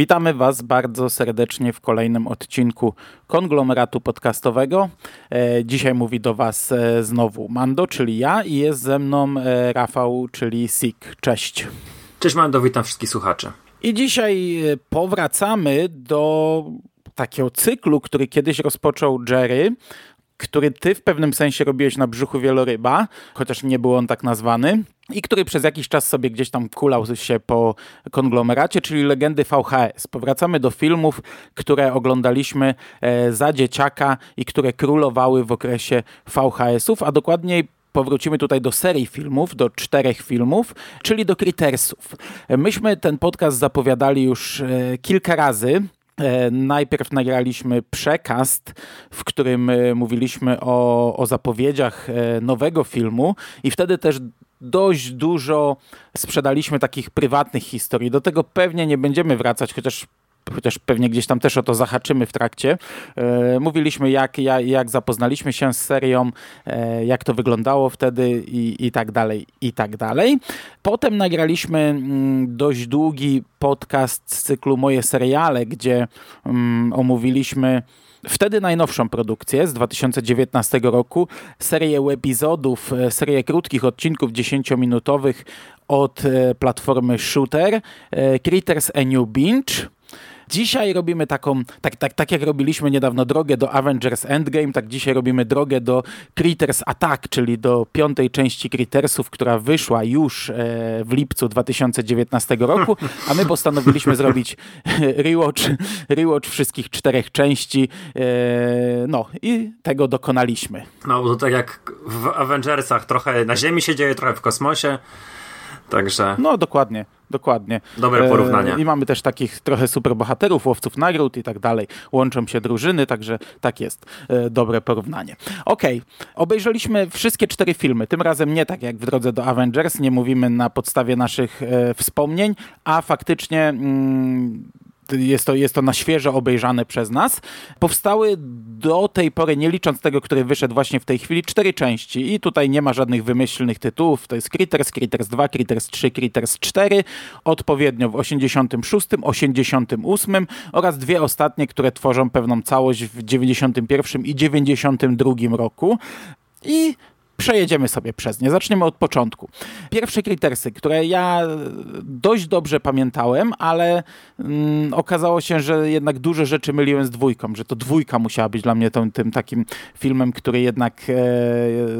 Witamy Was bardzo serdecznie w kolejnym odcinku konglomeratu podcastowego. E, dzisiaj mówi do Was e, znowu Mando, czyli ja, i jest ze mną e, Rafał, czyli Sik. Cześć. Cześć Mando, witam wszystkich słuchaczy. I dzisiaj powracamy do takiego cyklu, który kiedyś rozpoczął Jerry, który ty w pewnym sensie robiłeś na brzuchu wieloryba, chociaż nie był on tak nazwany, i który przez jakiś czas sobie gdzieś tam kulał się po konglomeracie, czyli legendy VHS. Powracamy do filmów, które oglądaliśmy e, za dzieciaka i które królowały w okresie VHS-ów, a dokładniej powrócimy tutaj do serii filmów, do czterech filmów, czyli do Crittersów. Myśmy ten podcast zapowiadali już e, kilka razy. E, najpierw nagraliśmy przekast, w którym e, mówiliśmy o, o zapowiedziach e, nowego filmu i wtedy też dość dużo sprzedaliśmy takich prywatnych historii. Do tego pewnie nie będziemy wracać, chociaż chociaż pewnie gdzieś tam też o to zahaczymy w trakcie. E, mówiliśmy, jak, jak, zapoznaliśmy się z serią, e, jak to wyglądało wtedy i, i tak dalej, i tak dalej. Potem nagraliśmy mm, dość długi podcast z cyklu Moje seriale, gdzie mm, omówiliśmy Wtedy najnowszą produkcję z 2019 roku, serię webizodów, e, serię krótkich odcinków 10-minutowych od platformy Shooter, Critters A New Binge. Dzisiaj robimy taką, tak, tak, tak jak robiliśmy niedawno drogę do Avengers Endgame, tak dzisiaj robimy drogę do Critters Attack, czyli do piątej części Crittersów, która wyszła już e, w lipcu 2019 roku, a my postanowiliśmy zrobić rewatch, rewatch wszystkich czterech części, e, no i tego dokonaliśmy. No, to tak jak w Avengersach, trochę na Ziemi się dzieje, trochę w kosmosie. Także. No, dokładnie, dokładnie. Dobre porównanie. E, I mamy też takich trochę superbohaterów, łowców nagród i tak dalej. Łączą się drużyny, także tak jest. E, dobre porównanie. Okej, okay. obejrzeliśmy wszystkie cztery filmy. Tym razem nie tak jak w drodze do Avengers, nie mówimy na podstawie naszych e, wspomnień, a faktycznie. Mm, jest to, jest to na świeżo obejrzane przez nas. Powstały do tej pory, nie licząc tego, który wyszedł właśnie w tej chwili, cztery części i tutaj nie ma żadnych wymyślnych tytułów. To jest Critters, Critters 2, Critters 3, Critters 4, odpowiednio w 86, 88 oraz dwie ostatnie, które tworzą pewną całość w 91 i 92 roku. I przejedziemy sobie przez nie. Zaczniemy od początku. Pierwsze Crittersy, które ja dość dobrze pamiętałem, ale mm, okazało się, że jednak duże rzeczy myliłem z dwójką, że to dwójka musiała być dla mnie tym, tym takim filmem, który jednak e,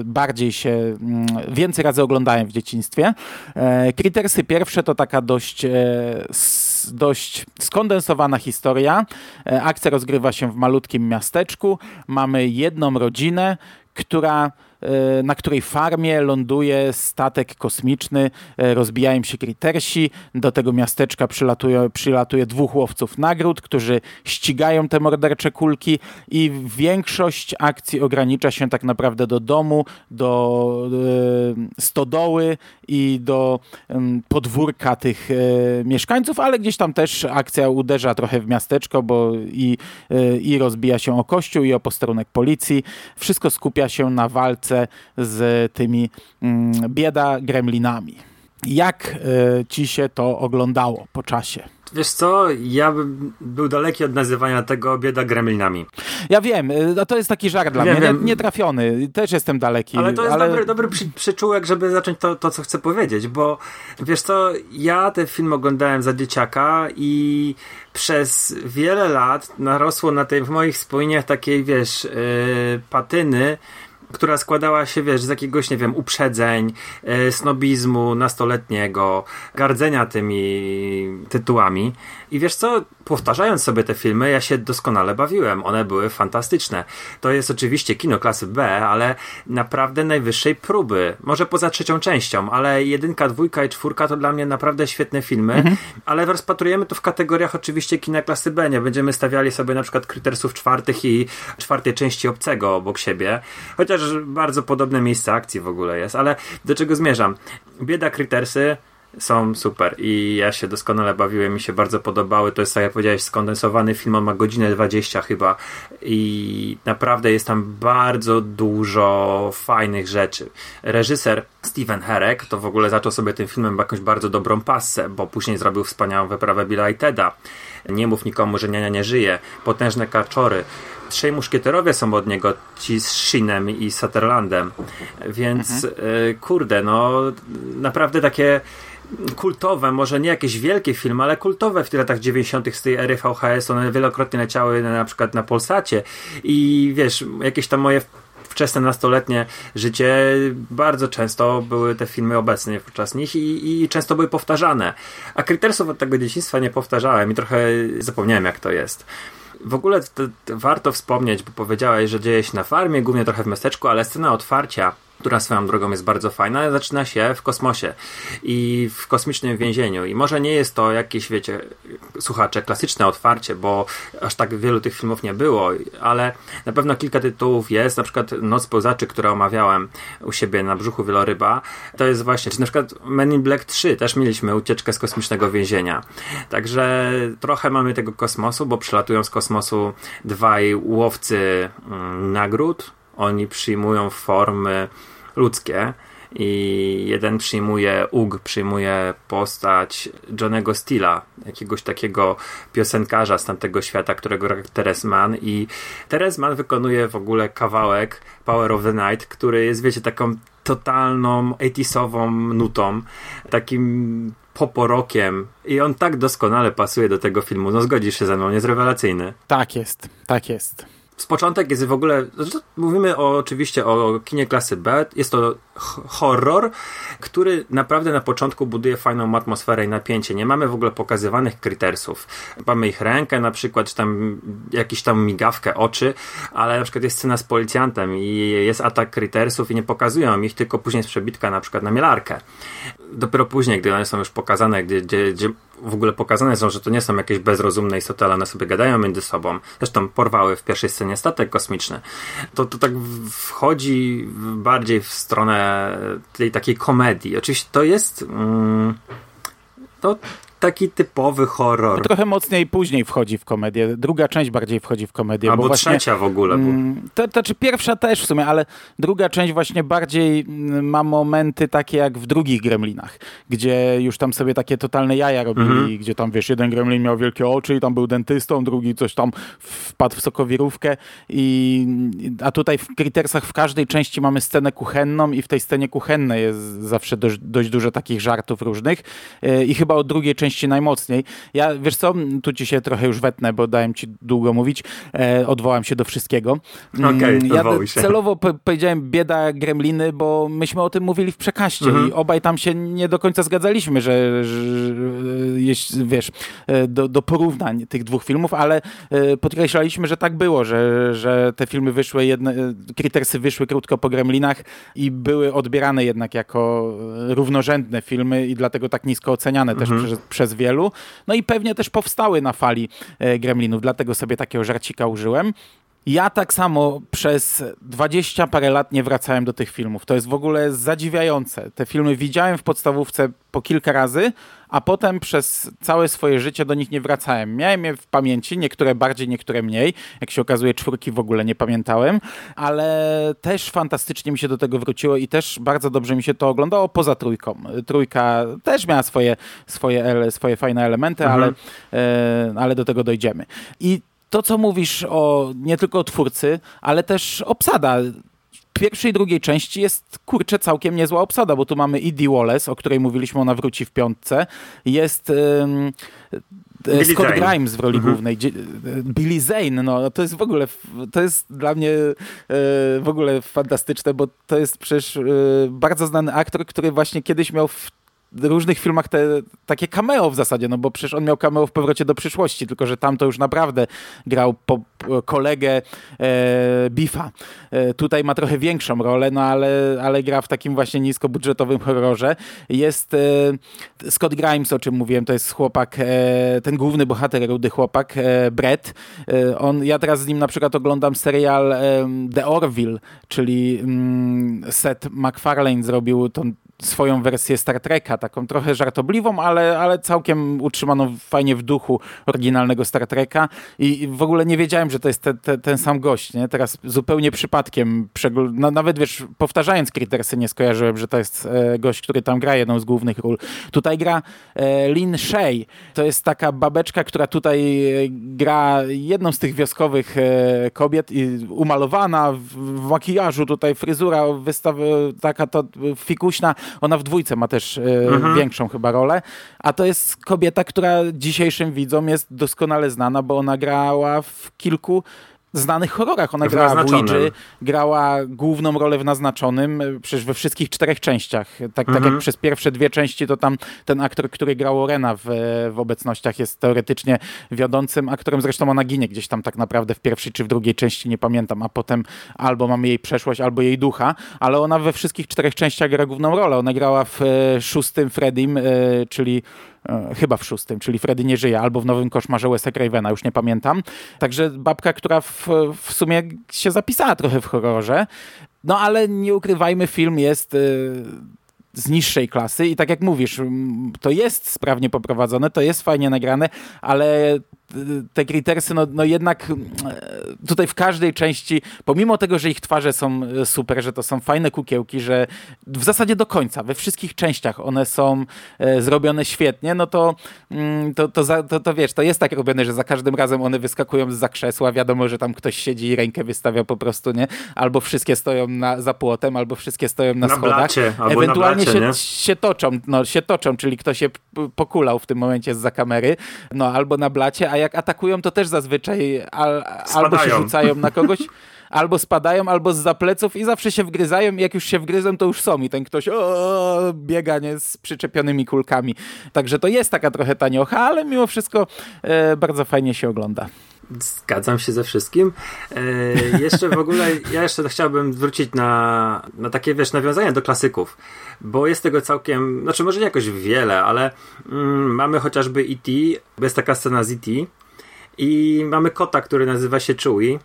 bardziej się, mm, więcej razy oglądałem w dzieciństwie. E, pierwsze to taka dość e, dość skondensowana historia. E, akcja rozgrywa się w malutkim miasteczku. Mamy jedną rodzinę, która na której farmie ląduje statek kosmiczny, e, rozbijają się kritersi, do tego miasteczka przylatuje, przylatuje dwóch łowców nagród, którzy ścigają te mordercze kulki i większość akcji ogranicza się tak naprawdę do domu, do e, stodoły i do podwórka tych mieszkańców, ale gdzieś tam też akcja uderza trochę w miasteczko, bo i, i rozbija się o kościół i o posterunek policji. Wszystko skupia się na walce z tymi mm, bieda gremlinami. Jak y, ci się to oglądało po czasie? Wiesz co, ja bym był daleki od nazywania tego bieda gremlinami. Ja wiem, no to jest taki żart dla wiem, mnie, wiem. nietrafiony, też jestem daleki. Ale to jest ale... dobry, dobry przy, przyczółek, żeby zacząć to, to, co chcę powiedzieć, bo wiesz co, ja ten film oglądałem za dzieciaka i przez wiele lat narosło na tej, w moich spojeniach takiej, wiesz, yy, patyny która składała się, wiesz, z jakiegoś, nie wiem, uprzedzeń, e, snobizmu nastoletniego, gardzenia tymi tytułami. I wiesz co, powtarzając sobie te filmy, ja się doskonale bawiłem. One były fantastyczne. To jest oczywiście kino klasy B, ale naprawdę najwyższej próby. Może poza trzecią częścią, ale jedynka, dwójka i czwórka to dla mnie naprawdę świetne filmy, mhm. ale rozpatrujemy to w kategoriach oczywiście kina klasy B. Nie będziemy stawiali sobie na przykład krytersów czwartych i czwartej części obcego obok siebie, chociaż bardzo podobne miejsce akcji w ogóle jest, ale do czego zmierzam? Bieda Crittersy są super i ja się doskonale bawiłem, mi się bardzo podobały. To jest, tak jak powiedziałeś, skondensowany film, on ma godzinę 20 chyba i naprawdę jest tam bardzo dużo fajnych rzeczy. Reżyser Steven Herek to w ogóle zaczął sobie tym filmem jakąś bardzo dobrą passę, bo później zrobił wspaniałą wyprawę Billa i Teda. Nie mów nikomu, że niania nie żyje. Potężne kaczory trzej muszkieterowie są od niego, ci z Shinem i Sutherlandem. Więc mhm. y, kurde, no naprawdę takie kultowe, może nie jakieś wielkie filmy, ale kultowe w latach 90. z tej ery VHS, one wielokrotnie leciały na, na przykład na Polsacie i wiesz, jakieś tam moje wczesne nastoletnie życie bardzo często były te filmy obecne podczas nich i, i często były powtarzane. A Krytersów od tego dzieciństwa nie powtarzałem i trochę zapomniałem jak to jest. W ogóle to, to warto wspomnieć, bo powiedziałeś, że dzieje się na farmie, głównie trochę w miasteczku, ale scena otwarcia która swoją drogą jest bardzo fajna, zaczyna się w kosmosie i w kosmicznym więzieniu. I może nie jest to jakieś, wiecie, słuchacze, klasyczne otwarcie, bo aż tak wielu tych filmów nie było, ale na pewno kilka tytułów jest, na przykład Noc Pełzaczy, które omawiałem u siebie na brzuchu wieloryba. To jest właśnie, czy na przykład Men in Black 3 też mieliśmy ucieczkę z kosmicznego więzienia. Także trochę mamy tego kosmosu, bo przylatują z kosmosu dwaj łowcy mm, nagród, oni przyjmują formy ludzkie i jeden przyjmuje UG, przyjmuje postać Johnego Steela, jakiegoś takiego piosenkarza z tamtego świata, którego gra Teres Mann i Teres Mann wykonuje w ogóle kawałek Power of the Night, który jest, wiecie, taką totalną 80 nutą, takim poporokiem i on tak doskonale pasuje do tego filmu. No zgodzisz się ze mną, jest rewelacyjny. Tak jest, tak jest z początek jest w ogóle, mówimy o, oczywiście o kinie klasy B, jest to horror, który naprawdę na początku buduje fajną atmosferę i napięcie. Nie mamy w ogóle pokazywanych krytersów. Mamy ich rękę na przykład, czy tam jakiś tam migawkę oczy, ale na przykład jest scena z policjantem i jest atak krytersów i nie pokazują ich, tylko później jest przebitka na przykład na mielarkę. Dopiero później, gdy one są już pokazane, gdzie, gdzie, gdzie w ogóle pokazane są, że to nie są jakieś bezrozumne istoty, ale one sobie gadają między sobą. Zresztą porwały w pierwszej scenie statek kosmiczny. To, to tak wchodzi bardziej w stronę tej takiej komedii. Oczywiście to jest... Mm, to taki typowy horror. Trochę mocniej później wchodzi w komedię. Druga część bardziej wchodzi w komedię. Albo bo właśnie, trzecia w ogóle. Bo... Mm, to, to znaczy pierwsza też w sumie, ale druga część właśnie bardziej mm, ma momenty takie jak w drugich Gremlinach, gdzie już tam sobie takie totalne jaja robili, mhm. gdzie tam wiesz, jeden Gremlin miał wielkie oczy i tam był dentystą, drugi coś tam wpadł w sokowirówkę i a tutaj w Crittersach w każdej części mamy scenę kuchenną i w tej scenie kuchennej jest zawsze dość, dość dużo takich żartów różnych e, i chyba od drugiej części najmocniej. Ja, wiesz co, tu ci się trochę już wetnę, bo dałem ci długo mówić, e, odwołam się do wszystkiego. Mm, okay, ja celowo powiedziałem bieda gremliny, bo myśmy o tym mówili w przekaście mhm. i obaj tam się nie do końca zgadzaliśmy, że, że jest, wiesz, e, do, do porównań tych dwóch filmów, ale e, podkreślaliśmy, że tak było, że, że te filmy wyszły, jedne, Crittersy wyszły krótko po gremlinach i były odbierane jednak jako równorzędne filmy i dlatego tak nisko oceniane mhm. też przez, przez wielu. No i pewnie też powstały na fali e, gremlinów, dlatego sobie takiego żarcika użyłem. Ja tak samo przez 20 parę lat nie wracałem do tych filmów. To jest w ogóle zadziwiające. Te filmy widziałem w podstawówce po kilka razy, a potem przez całe swoje życie do nich nie wracałem. Miałem je w pamięci, niektóre bardziej, niektóre mniej. Jak się okazuje, czwórki w ogóle nie pamiętałem, ale też fantastycznie mi się do tego wróciło i też bardzo dobrze mi się to oglądało poza trójką. Trójka też miała swoje, swoje, swoje fajne elementy, mhm. ale, e, ale do tego dojdziemy. I to, co mówisz o nie tylko o twórcy, ale też obsada pierwszej i drugiej części jest, kurczę, całkiem niezła obsada, bo tu mamy Edie Wallace, o której mówiliśmy, ona wróci w piątce. Jest Billy Scott Zane. Grimes w roli Mhm. głównej. E, Billy Zane, no to jest w ogóle, to jest dla mnie e, w ogóle fantastyczne, bo to jest przecież e, bardzo znany aktor, który właśnie kiedyś miał w różnych filmach te takie cameo w zasadzie, no bo przecież on miał cameo w Powrocie do przyszłości, tylko że tam to już naprawdę grał po, kolegę e, Biffa. E, tutaj ma trochę większą rolę, no ale, ale gra w takim właśnie niskobudżetowym horrorze. Jest e, Scott Grimes, o czym mówiłem, to jest chłopak, e, ten główny bohater, rudy chłopak, e, Brett. E, on, ja teraz z nim na przykład oglądam serial The Orville, czyli mm, Seth MacFarlane zrobił tą swoją wersję Star Treka, taką trochę żartobliwą, ale, ale całkiem utrzymaną fajnie w duchu oryginalnego Star Treka i w ogóle nie wiedziałem, że to jest te, te, ten sam gość, nie? Teraz zupełnie przypadkiem, no, nawet wiesz, powtarzając Crittersy nie skojarzyłem, że to jest e, gość, który tam gra jedną z głównych ról. Tutaj gra e, Lin Shay, to jest taka babeczka, która tutaj e, gra jedną z tych wioskowych e, kobiet i umalowana w, w makijażu, tutaj fryzura wystaw, taka to fikuśna, ona w dwójce ma też e, Mhm. większą chyba rolę, a to jest kobieta, która dzisiejszym widzom jest doskonale znana, bo ona grała w kilku znanych horrorach. Ona grała w. Ouija, grała główną rolę w Naznaczonym, e, przecież we wszystkich czterech częściach. Tak, tak Mhm. jak przez pierwsze dwie części, to tam ten aktor, który grał Orena w, w obecnościach jest teoretycznie wiodącym aktorem. Zresztą ona ginie gdzieś tam tak naprawdę w pierwszej czy w drugiej części, nie pamiętam, a potem albo mamy jej przeszłość, albo jej ducha, ale ona we wszystkich czterech częściach gra główną rolę. Ona grała w e, szóstym Freddym, e, czyli e, chyba w szóstym, czyli Freddy nie żyje, albo w Nowym Koszmarze Wes'a Cravena, już nie pamiętam. Także babka, która w, w sumie się zapisała trochę w horrorze, no ale nie ukrywajmy, film jest... e, z niższej klasy i tak jak mówisz, to jest sprawnie poprowadzone, to jest fajnie nagrane, ale y, te Crittersy, no, no jednak e, tutaj w każdej części, pomimo tego, że ich twarze są e, super, że to są fajne kukiełki, że w zasadzie do końca, we wszystkich częściach one są e, zrobione świetnie, no to, mm, to, to, za, to, to wiesz, to jest tak robione, że za każdym razem one wyskakują z za krzesła, wiadomo, że tam ktoś siedzi i rękę wystawia po prostu, nie? Albo wszystkie stoją na, za płotem, albo wszystkie stoją na, Na schodach. blacie, albo na Ewentualnie blacie, się, nie? się toczą, no się toczą, czyli ktoś się pokulał w tym momencie za kamery, no albo na blacie, a jak atakują, to też zazwyczaj al, albo się rzucają na kogoś, albo spadają, albo z zapleców i zawsze się wgryzają jak już się wgryzą, to już są i ten ktoś o, biega nie, z przyczepionymi kulkami. Także to jest taka trochę taniocha, ale mimo wszystko e, bardzo fajnie się ogląda. Zgadzam się ze wszystkim. E, jeszcze w ogóle, ja jeszcze chciałbym zwrócić na, na takie, wiesz, nawiązania do klasyków, bo jest tego całkiem, znaczy może nie jakoś wiele, ale mm, mamy chociażby E.T., jest taka scena z E.T. i mamy kota, który nazywa się Chewie.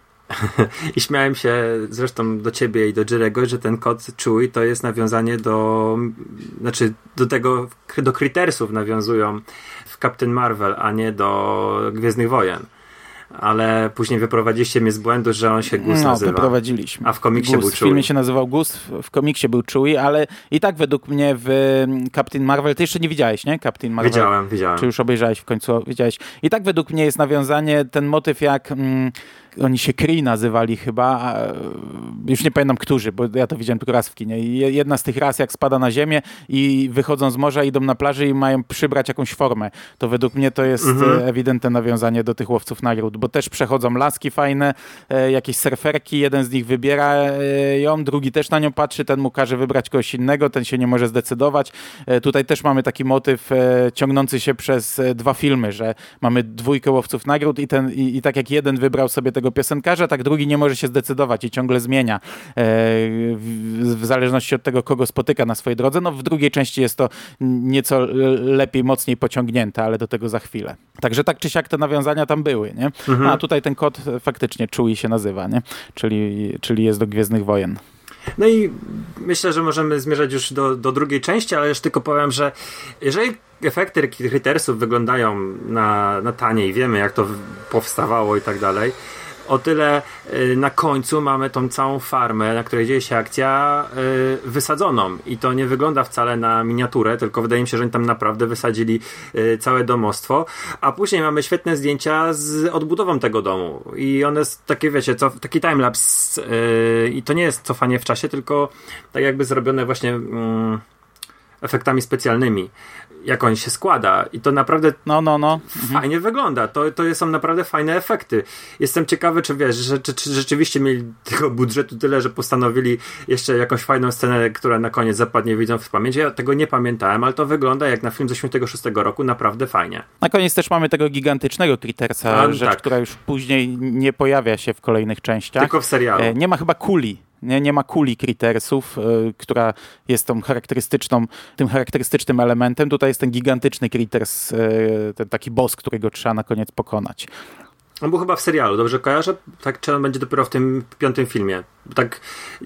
I śmiałem się zresztą do ciebie i do Jerego, że ten kot Chewie to jest nawiązanie do, znaczy do tego, do Crittersów nawiązują w Captain Marvel, a nie do Gwiezdnych Wojen ale później wyprowadziliście mnie z błędu, że on się Gus no, nazywa. wyprowadziliśmy. A w komiksie Gus. był W filmie Chewie. się nazywał Gus, w- w komiksie był Chewie, ale i tak według mnie w mm, Captain Marvel, ty jeszcze nie widziałeś, nie? Captain Marvel. Widziałem, widziałem. Czy już obejrzałeś w końcu? Widziałeś. I tak według mnie jest nawiązanie, ten motyw jak mm, oni się Kree nazywali chyba, już nie pamiętam którzy, bo ja to widziałem tylko raz w kinie. Jedna z tych ras jak spada na ziemię i wychodzą z morza, idą na plaży i mają przybrać jakąś formę. To według mnie to jest Mhm. e, ewidentne nawiązanie do tych łowców nagród, bo też przechodzą laski fajne, e, jakieś surferki, jeden z nich wybiera e, ją, drugi też na nią patrzy, ten mu każe wybrać kogoś innego, ten się nie może zdecydować. Tutaj też mamy taki motyw ciągnący się przez dwa filmy, że mamy dwójkę łowców nagród i, ten, i, i tak jak jeden wybrał sobie tego piosenkarza, tak drugi nie może się zdecydować i ciągle zmienia e, w, zależności od tego, kogo spotyka na swojej drodze. No w drugiej części jest to nieco lepiej, mocniej pociągnięte, ale do tego za chwilę. Także tak czy siak te nawiązania tam były, nie? Mhm. A tutaj ten kot e, faktycznie Chewie się nazywa, nie? Czyli, czyli jest do Gwiezdnych Wojen. No i myślę, że możemy zmierzać już do, do drugiej części, ale już tylko powiem, że jeżeli efekty Crittersów wyglądają na, na taniej, wiemy jak to powstawało i tak dalej, o tyle y, na końcu mamy tą całą farmę, na której dzieje się akcja, y, wysadzoną. I to nie wygląda wcale na miniaturę, tylko wydaje mi się, że oni tam naprawdę wysadzili y, całe domostwo. A później mamy świetne zdjęcia z odbudową tego domu. I one takie, wiecie, co, taki timelapse. I to nie jest cofanie w czasie, tylko tak jakby zrobione właśnie. mm, efektami specjalnymi. Jak on się składa i to naprawdę no, no, no. fajnie wygląda. To, to są naprawdę fajne efekty. Jestem ciekawy, czy wiesz, że, czy, czy rzeczywiście mieli tego budżetu tyle, że postanowili jeszcze jakąś fajną scenę, która na koniec zapadnie widzą w pamięć. Ja tego nie pamiętałem, ale to wygląda jak na film ze 86 roku naprawdę fajnie. Na koniec też mamy tego gigantycznego Crittersa, A, rzecz, tak. która już później nie pojawia się w kolejnych częściach. Tylko w serialu. E, nie ma chyba kuli nie, nie ma kuli Crittersów, y, która jest tą charakterystyczną, tym charakterystycznym elementem. Tutaj jest ten gigantyczny Critters, y, ten taki boss, którego trzeba na koniec pokonać. On był chyba w serialu, dobrze kojarzę? Tak, czy on będzie dopiero w tym piątym filmie? Tak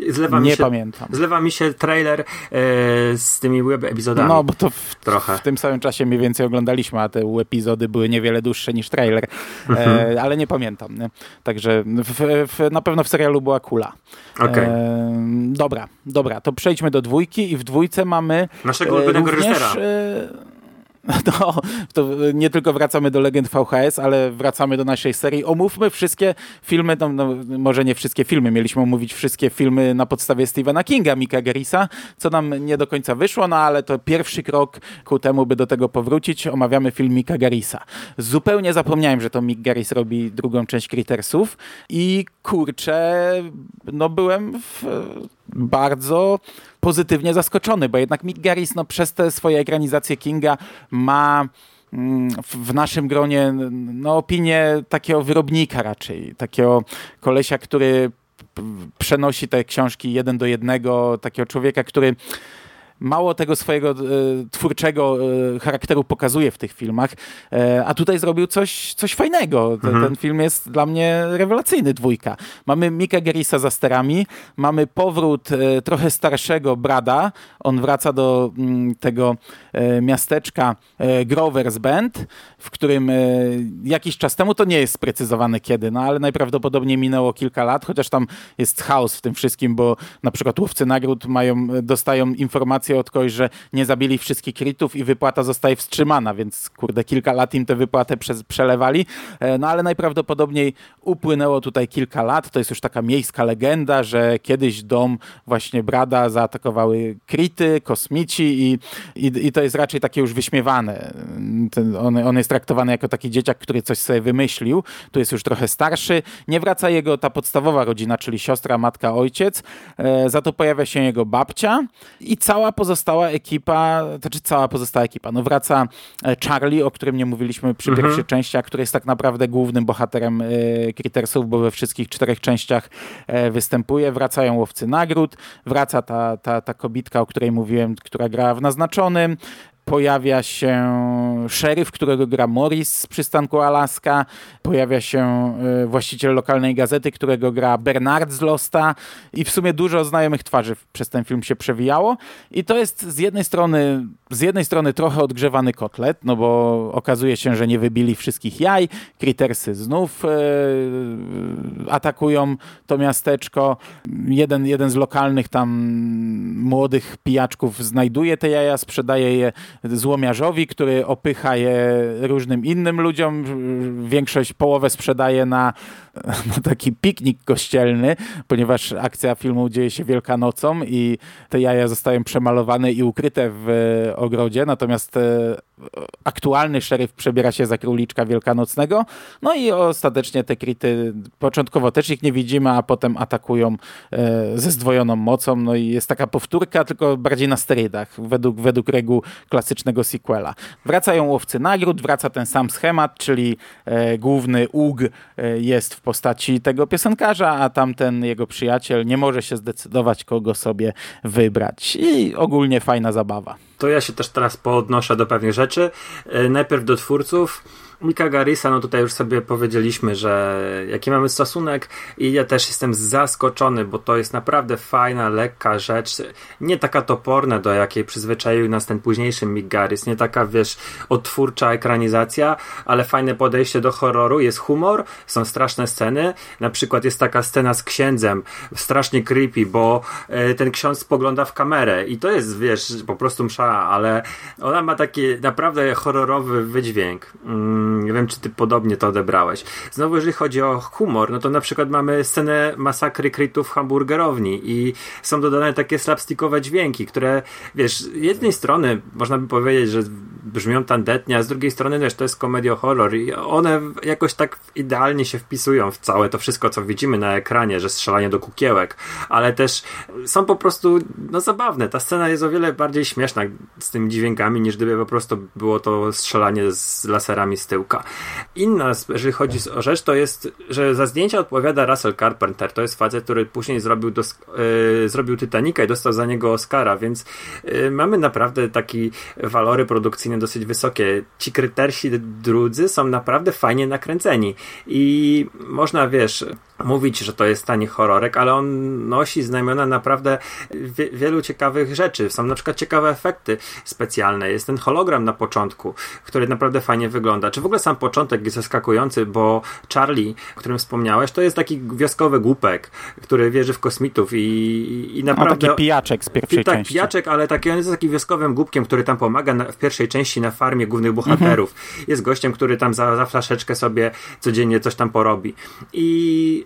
zlewa mi się, pamiętam. Zlewa mi się trailer e, z tymi web epizodami. No, bo to w, Trochę. w tym samym czasie mniej więcej oglądaliśmy, a te epizody były niewiele dłuższe niż trailer, e, mhm. ale nie pamiętam. Nie? Także w, w, na pewno w serialu była kula. Okay. E, dobra, dobra, to przejdźmy do dwójki i w dwójce mamy naszego ulubionego również, reżysera. No, to nie tylko wracamy do legend VHS, ale wracamy do naszej serii. Omówmy wszystkie filmy, no, no, może nie wszystkie filmy, mieliśmy omówić wszystkie filmy na podstawie Stephena Kinga, Mika Garrisa, co nam nie do końca wyszło, no ale to pierwszy krok ku temu, by do tego powrócić. Omawiamy film Mika Garrisa. Zupełnie zapomniałem, że to Mick Garris robi drugą część Crittersów i kurczę, no byłem w bardzo pozytywnie zaskoczony, bo jednak Mick Garris no, przez te swoje ekranizacje Kinga ma mm, w naszym gronie no, opinię takiego wyrobnika raczej, takiego kolesia, który przenosi te książki jeden do jednego, takiego człowieka, który mało tego swojego e, twórczego e, charakteru pokazuje w tych filmach, e, a tutaj zrobił coś, coś fajnego. Ten, mhm. ten film jest dla mnie rewelacyjny, dwójka. Mamy Mika Gerisa za sterami, mamy powrót trochę starszego Brada, on wraca do mm, tego miasteczka Grover's Bend, w którym jakiś czas temu, to nie jest sprecyzowane kiedy, no ale najprawdopodobniej minęło kilka lat, chociaż tam jest chaos w tym wszystkim, bo na przykład łowcy nagród mają, dostają informacje informację od kogoś, że nie zabili wszystkich kritów i wypłata zostaje wstrzymana, więc kurde, kilka lat im tę wypłatę prze przelewali. E, no ale najprawdopodobniej upłynęło tutaj kilka lat. To jest już taka miejska legenda, że kiedyś dom właśnie Brada zaatakowały krity, kosmici i, i, i to jest raczej takie już wyśmiewane. On, on jest traktowany jako taki dzieciak, który coś sobie wymyślił. Tu jest już trochę starszy. Nie wraca jego ta podstawowa rodzina, czyli siostra, matka, ojciec. E, za to pojawia się jego babcia i cała pozostała ekipa, to znaczy cała pozostała ekipa, no wraca e, Charlie, o którym nie mówiliśmy przy mhm. pierwszej części, a który jest tak naprawdę głównym bohaterem e, Crittersów, bo we wszystkich czterech częściach e, występuje. Wracają łowcy nagród, wraca ta, ta, ta kobitka, o której mówiłem, która gra w naznaczonym, pojawia się szeryf, którego gra Morris z przystanku Alaska, pojawia się e, właściciel lokalnej gazety, którego gra Bernard z Losta i w sumie dużo znajomych twarzy przez ten film się przewijało i to jest z jednej strony z jednej strony trochę odgrzewany kotlet, no bo okazuje się, że nie wybili wszystkich jaj, Crittersy znów e, atakują to miasteczko. Jeden, jeden z lokalnych tam młodych pijaczków znajduje te jaja, sprzedaje je złomiarzowi, który opycha je różnym innym ludziom. Większość, połowę sprzedaje na, na taki piknik kościelny, ponieważ akcja filmu dzieje się Wielkanocą i te jaja zostają przemalowane i ukryte w ogrodzie, natomiast e, aktualny szeryf przebiera się za króliczka wielkanocnego, no i ostatecznie te krity, początkowo też ich nie widzimy, a potem atakują e, ze zdwojoną mocą, no i jest taka powtórka, tylko bardziej na sterydach, według, według reguł klasycznego sequela. Wracają łowcy nagród, wraca ten sam schemat, czyli e, główny UG jest w postaci tego piosenkarza, a tamten jego przyjaciel nie może się zdecydować, kogo sobie wybrać. I ogólnie fajna zabawa to ja się też teraz podnoszę do pewnych rzeczy. E, najpierw do twórców. Mika Garisa, no tutaj już sobie powiedzieliśmy, że jaki mamy stosunek i ja też jestem zaskoczony, bo to jest naprawdę fajna, lekka rzecz, nie taka toporna, do jakiej przyzwyczaił nas ten późniejszy Mick Garris, nie taka, wiesz, odtwórcza ekranizacja, ale fajne podejście do horroru, jest humor, są straszne sceny, na przykład jest taka scena z księdzem, strasznie creepy, bo e, ten ksiądz spogląda w kamerę i to jest, wiesz, po prostu msza, ale ona ma taki naprawdę horrorowy wydźwięk. Mm nie wiem, czy ty podobnie to odebrałeś. Znowu, jeżeli chodzi o humor, no to na przykład mamy scenę masakry krytów w hamburgerowni i są dodane takie slapstickowe dźwięki, które, wiesz, z jednej strony można by powiedzieć, że brzmią tandetnie, a z drugiej strony też to jest komedia horror i one jakoś tak idealnie się wpisują w całe to wszystko, co widzimy na ekranie, że strzelanie do kukiełek, ale też są po prostu no zabawne. Ta scena jest o wiele bardziej śmieszna z tymi dźwiękami, niż gdyby po prostu było to strzelanie z laserami z tyłka. Inna, jeżeli chodzi o rzecz, to jest, że za zdjęcia odpowiada Russell Carpenter. To jest facet, który później zrobił, dos- yy, zrobił Titanica i dostał za niego Oscara, więc yy, mamy naprawdę takie walory produkcyjne dosyć wysokie. Ci krytersi drudzy są naprawdę fajnie nakręceni i można, wiesz, mówić, że to jest tani horrorek, ale on nosi znamiona naprawdę wie, wielu ciekawych rzeczy. Są na przykład ciekawe efekty specjalne. Jest ten hologram na początku, który naprawdę fajnie wygląda. Czy w ogóle sam początek jest zaskakujący, bo Charlie, o którym wspomniałeś, to jest taki wioskowy głupek, który wierzy w kosmitów i, i naprawdę... No taki pijaczek z pierwszej tak, części. pijaczek, ale taki, on jest takim wioskowym głupkiem, który tam pomaga na, w pierwszej części na farmie głównych bohaterów. Mhm. Jest gościem, który tam za, za flaszeczkę sobie codziennie coś tam porobi. I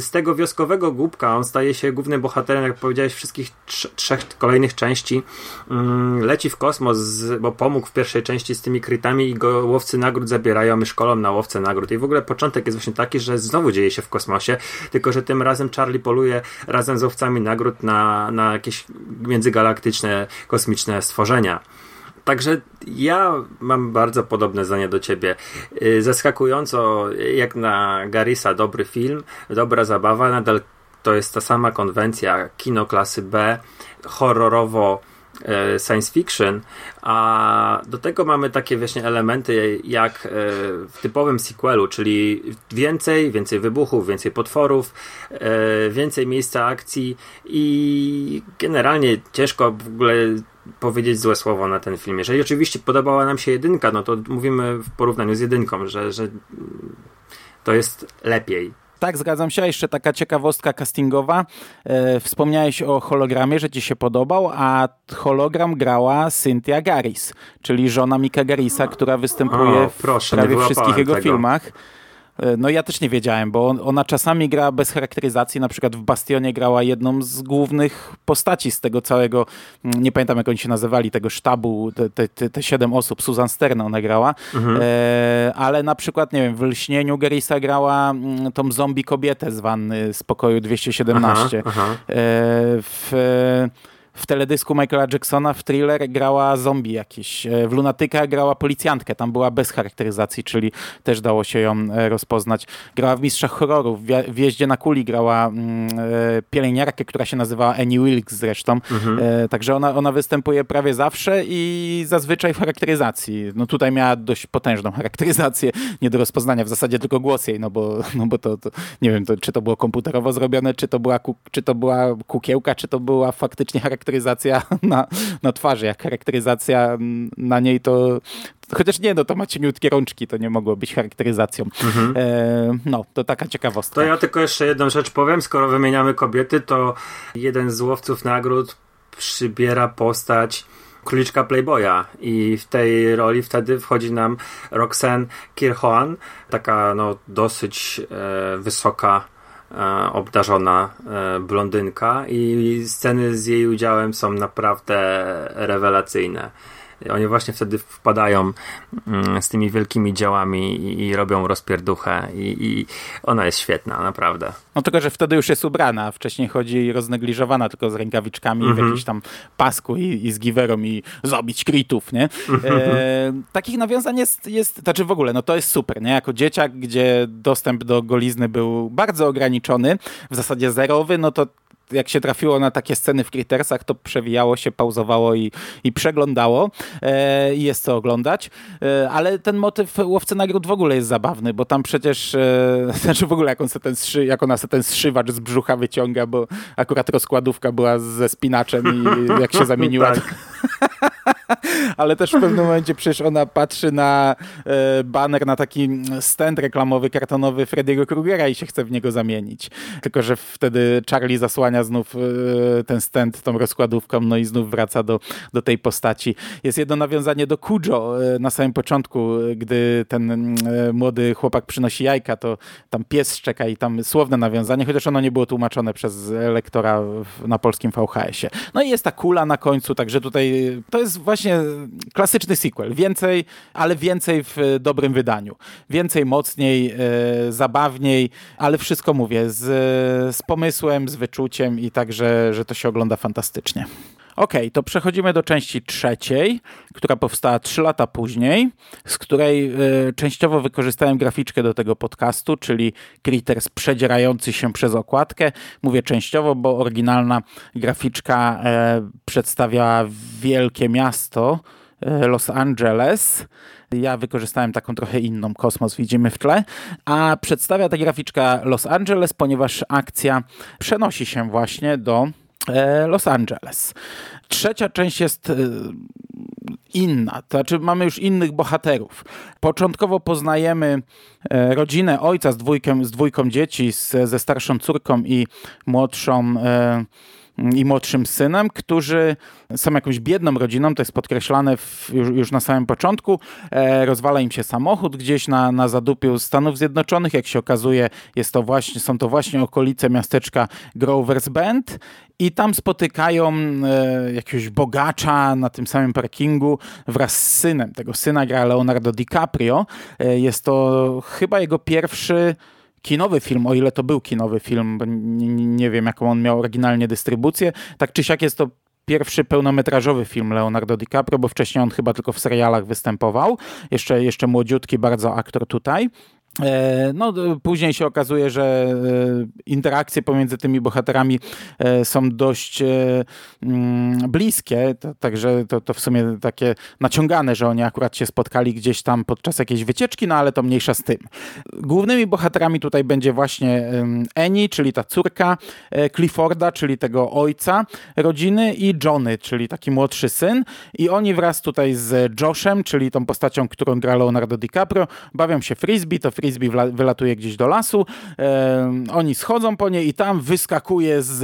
z tego wioskowego głupka on staje się głównym bohaterem, jak powiedziałeś, wszystkich trzech kolejnych części. Mm, leci w kosmos, bo pomógł w pierwszej części z tymi krytami i go łowcy nagród zabierają i szkolą na łowcę nagród. I w ogóle początek jest właśnie taki, że znowu dzieje się w kosmosie, tylko że tym razem Charlie poluje razem z łowcami nagród na, na jakieś międzygalaktyczne, kosmiczne stworzenia. Także ja mam bardzo podobne zdanie do ciebie. Y, zaskakująco, jak na Garisa, dobry film, dobra zabawa, nadal to jest ta sama konwencja kino klasy B, horrorowo e, science fiction, a do tego mamy takie właśnie elementy jak e, w typowym sequelu, czyli więcej, więcej wybuchów, więcej potworów, e, więcej miejsca akcji i generalnie ciężko w ogóle powiedzieć złe słowo na ten film. Jeżeli oczywiście podobała nam się jedynka, no to mówimy w porównaniu z jedynką, że, że to jest lepiej. Tak, zgadzam się. Jeszcze taka ciekawostka castingowa. E, wspomniałeś o hologramie, że ci się podobał, a hologram grała Cynthia Garis, czyli żona Mika Garisa, która występuje o, proszę, w prawie wszystkich jego tego. filmach. No ja też nie wiedziałem, bo ona czasami gra bez charakteryzacji, na przykład w Bastionie grała jedną z głównych postaci z tego całego, mm, nie pamiętam jak oni się nazywali, tego sztabu, te, te, te, te siedem osób, Susan Stern ona grała, mhm. e, ale na przykład, nie wiem, w Lśnieniu Gerisa grała mm, tą zombie kobietę z wanny z pokoju 217. Aha, aha. E, w w teledysku Michaela Jacksona w thriller grała zombie jakiś. E, w Lunatyka grała policjantkę, tam była bez charakteryzacji, czyli też dało się ją e, rozpoznać. Grała w Mistrzach Horrorów, w Jeździe na Kuli grała mm, e, pielęgniarkę, która się nazywała Annie Wilkes zresztą. Mhm. Także ona, ona występuje prawie zawsze i zazwyczaj w charakteryzacji. No tutaj miała dość potężną charakteryzację, nie do rozpoznania, w zasadzie tylko głos jej, no bo, no bo to, to nie wiem, to, czy to było komputerowo zrobione, czy to była, czy to była kukiełka, czy to była faktycznie charakteryzacja charakteryzacja na, na twarzy, jak charakteryzacja na niej to Chociaż nie, no to ma cieniutkie rączki, to nie mogło być charakteryzacją. Mhm. E, no, to taka ciekawostka. To ja tylko jeszcze jedną rzecz powiem. Skoro wymieniamy kobiety, to jeden z łowców nagród przybiera postać króliczka Playboya i w tej roli wtedy wchodzi nam Roxanne Kirchoan, taka no dosyć e, wysoka obdarzona e, blondynka i sceny z jej udziałem są naprawdę rewelacyjne. Oni właśnie wtedy wpadają mm, z tymi wielkimi działami i, i robią rozpierduchę i, i, ona jest świetna, naprawdę. No tylko, że wtedy już jest ubrana, wcześniej chodzi roznegliżowana tylko z rękawiczkami mm -hmm. w mhm. jakimś tam pasku i, i z giwerą i zabić kritów, nie? E, takich nawiązań jest, jest, znaczy w ogóle, no to jest super, nie? Jako dzieciak, gdzie dostęp do golizny był bardzo ograniczony, w zasadzie zerowy, no to jak się trafiło na takie sceny w Crittersach, to przewijało się, pauzowało i, i przeglądało. E, jest co oglądać. E, ale ten motyw Łowcy Nagród w ogóle jest zabawny, bo tam przecież, e, znaczy w ogóle jak, on se ten strzy, jak ona se ten strzywacz z brzucha wyciąga, bo akurat rozkładówka była ze spinaczem i jak się zamieniła... tak. ale też w pewnym momencie przecież ona patrzy na e, baner, na taki stand reklamowy, kartonowy Freddy'ego Krugera i się chce w niego zamienić. Tylko, że wtedy Charlie zasłania znów e, ten stand tą rozkładówką, no i znów wraca do, do tej postaci. Jest jedno nawiązanie do Kujo e, na samym początku, gdy ten e, młody chłopak przynosi jajka, to tam pies szczeka i tam słowne nawiązanie, chociaż ono nie było tłumaczone przez lektora w, na polskim VHS-ie. No i jest ta kula na końcu, także tutaj to jest właśnie właśnie klasyczny sequel. Więcej, ale więcej w dobrym wydaniu. Więcej, mocniej, e, zabawniej, ale wszystko mówię z, z pomysłem, z wyczuciem i tak, że, że to się ogląda fantastycznie. Ok, to przechodzimy do części trzeciej, która powstała trzy lata później, z której y, częściowo wykorzystałem graficzkę do tego podcastu, czyli Critters przedzierający się przez okładkę. Mówię częściowo, bo oryginalna graficzka y, przedstawia wielkie miasto, y, Los Angeles. Ja wykorzystałem taką trochę inną, kosmos widzimy w tle, a przedstawia ta graficzka Los Angeles, ponieważ akcja przenosi się właśnie do E, Los Angeles. Trzecia część jest e, inna, to znaczy mamy już innych bohaterów. Początkowo poznajemy e, rodzinę ojca z, dwójką, z dwójką dzieci, z, ze starszą córką i młodszą i młodszym synem, którzy są jakąś biedną rodziną, to jest podkreślane w, już, już, na samym początku. E, rozwala im się samochód gdzieś na, na zadupiu Stanów Zjednoczonych. Jak się okazuje, jest to właśnie, są to właśnie okolice miasteczka Grover's Bend i tam spotykają e, jakiegoś bogacza na tym samym parkingu wraz z synem. Tego syna gra Leonardo DiCaprio. E, jest to chyba jego pierwszy kinowy film, o ile to był kinowy film, nie, nie wiem jaką on miał oryginalnie dystrybucję. Tak czy siak jest to pierwszy pełnometrażowy film Leonardo DiCaprio, bo wcześniej on chyba tylko w serialach występował. Jeszcze, jeszcze młodziutki bardzo aktor tutaj. E, no, później się okazuje, że e, interakcje pomiędzy tymi bohaterami e, są dość mm, bliskie, także to, to w sumie takie naciągane, że oni akurat się spotkali gdzieś tam podczas jakiejś wycieczki, no ale to mniejsza z tym. Głównymi bohaterami tutaj będzie właśnie Annie, czyli ta córka Clifforda, czyli tego ojca rodziny i Johnny, czyli taki młodszy syn i oni wraz tutaj z Joshem, czyli tą postacią, którą gra Leonardo DiCaprio, bawią się frisbee, to frisbee frisbee wylatuje gdzieś do lasu, oni schodzą po niej i tam wyskakuje z,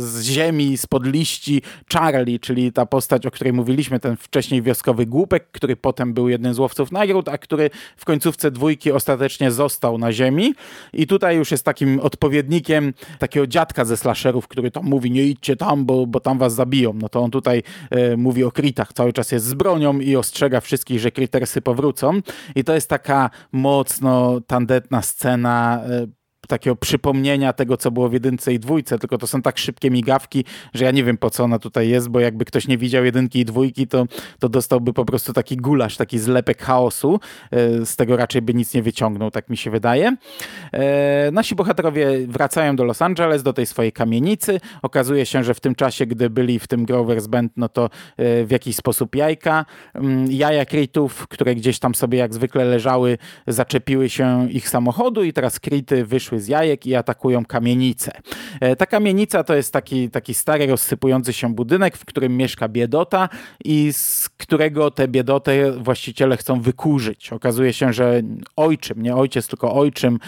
z ziemi, spod liści Charlie, czyli ta postać, o której mówiliśmy, ten wcześniej wioskowy głupek, który potem był jednym z łowców nagród, a który w końcówce dwójki ostatecznie został na ziemi i tutaj już jest takim odpowiednikiem takiego dziadka ze slasherów, który tam mówi, nie idźcie tam, bo, bo tam was zabiją. No to on tutaj e, mówi o kritach, cały czas jest z bronią i ostrzega wszystkich, że kritersy powrócą i to jest taka mocno tandetna scena e, takiego przypomnienia tego, co było w jedynce i dwójce, tylko to są tak szybkie migawki, że ja nie wiem po co ona tutaj jest, bo jakby ktoś nie widział jedynki i dwójki, to, to dostałby po prostu taki gulasz, taki zlepek chaosu. E, z tego raczej by nic nie wyciągnął, tak mi się wydaje. E, nasi bohaterowie wracają do Los Angeles, do tej swojej kamienicy. Okazuje się, że w tym czasie, gdy byli w tym Grover's Bend, no to e, w jakiś sposób jajka, mm, jaja Kritów, które gdzieś tam sobie jak zwykle leżały, zaczepiły się ich samochodu i teraz Krity wyszły wyszły z jajek i atakują kamienicę. E, ta kamienica to jest taki, taki stary, rozsypujący się budynek, w którym mieszka biedota i z którego tę biedotę właściciele chcą wykurzyć. Okazuje się, że ojczym, nie ojciec, tylko ojczym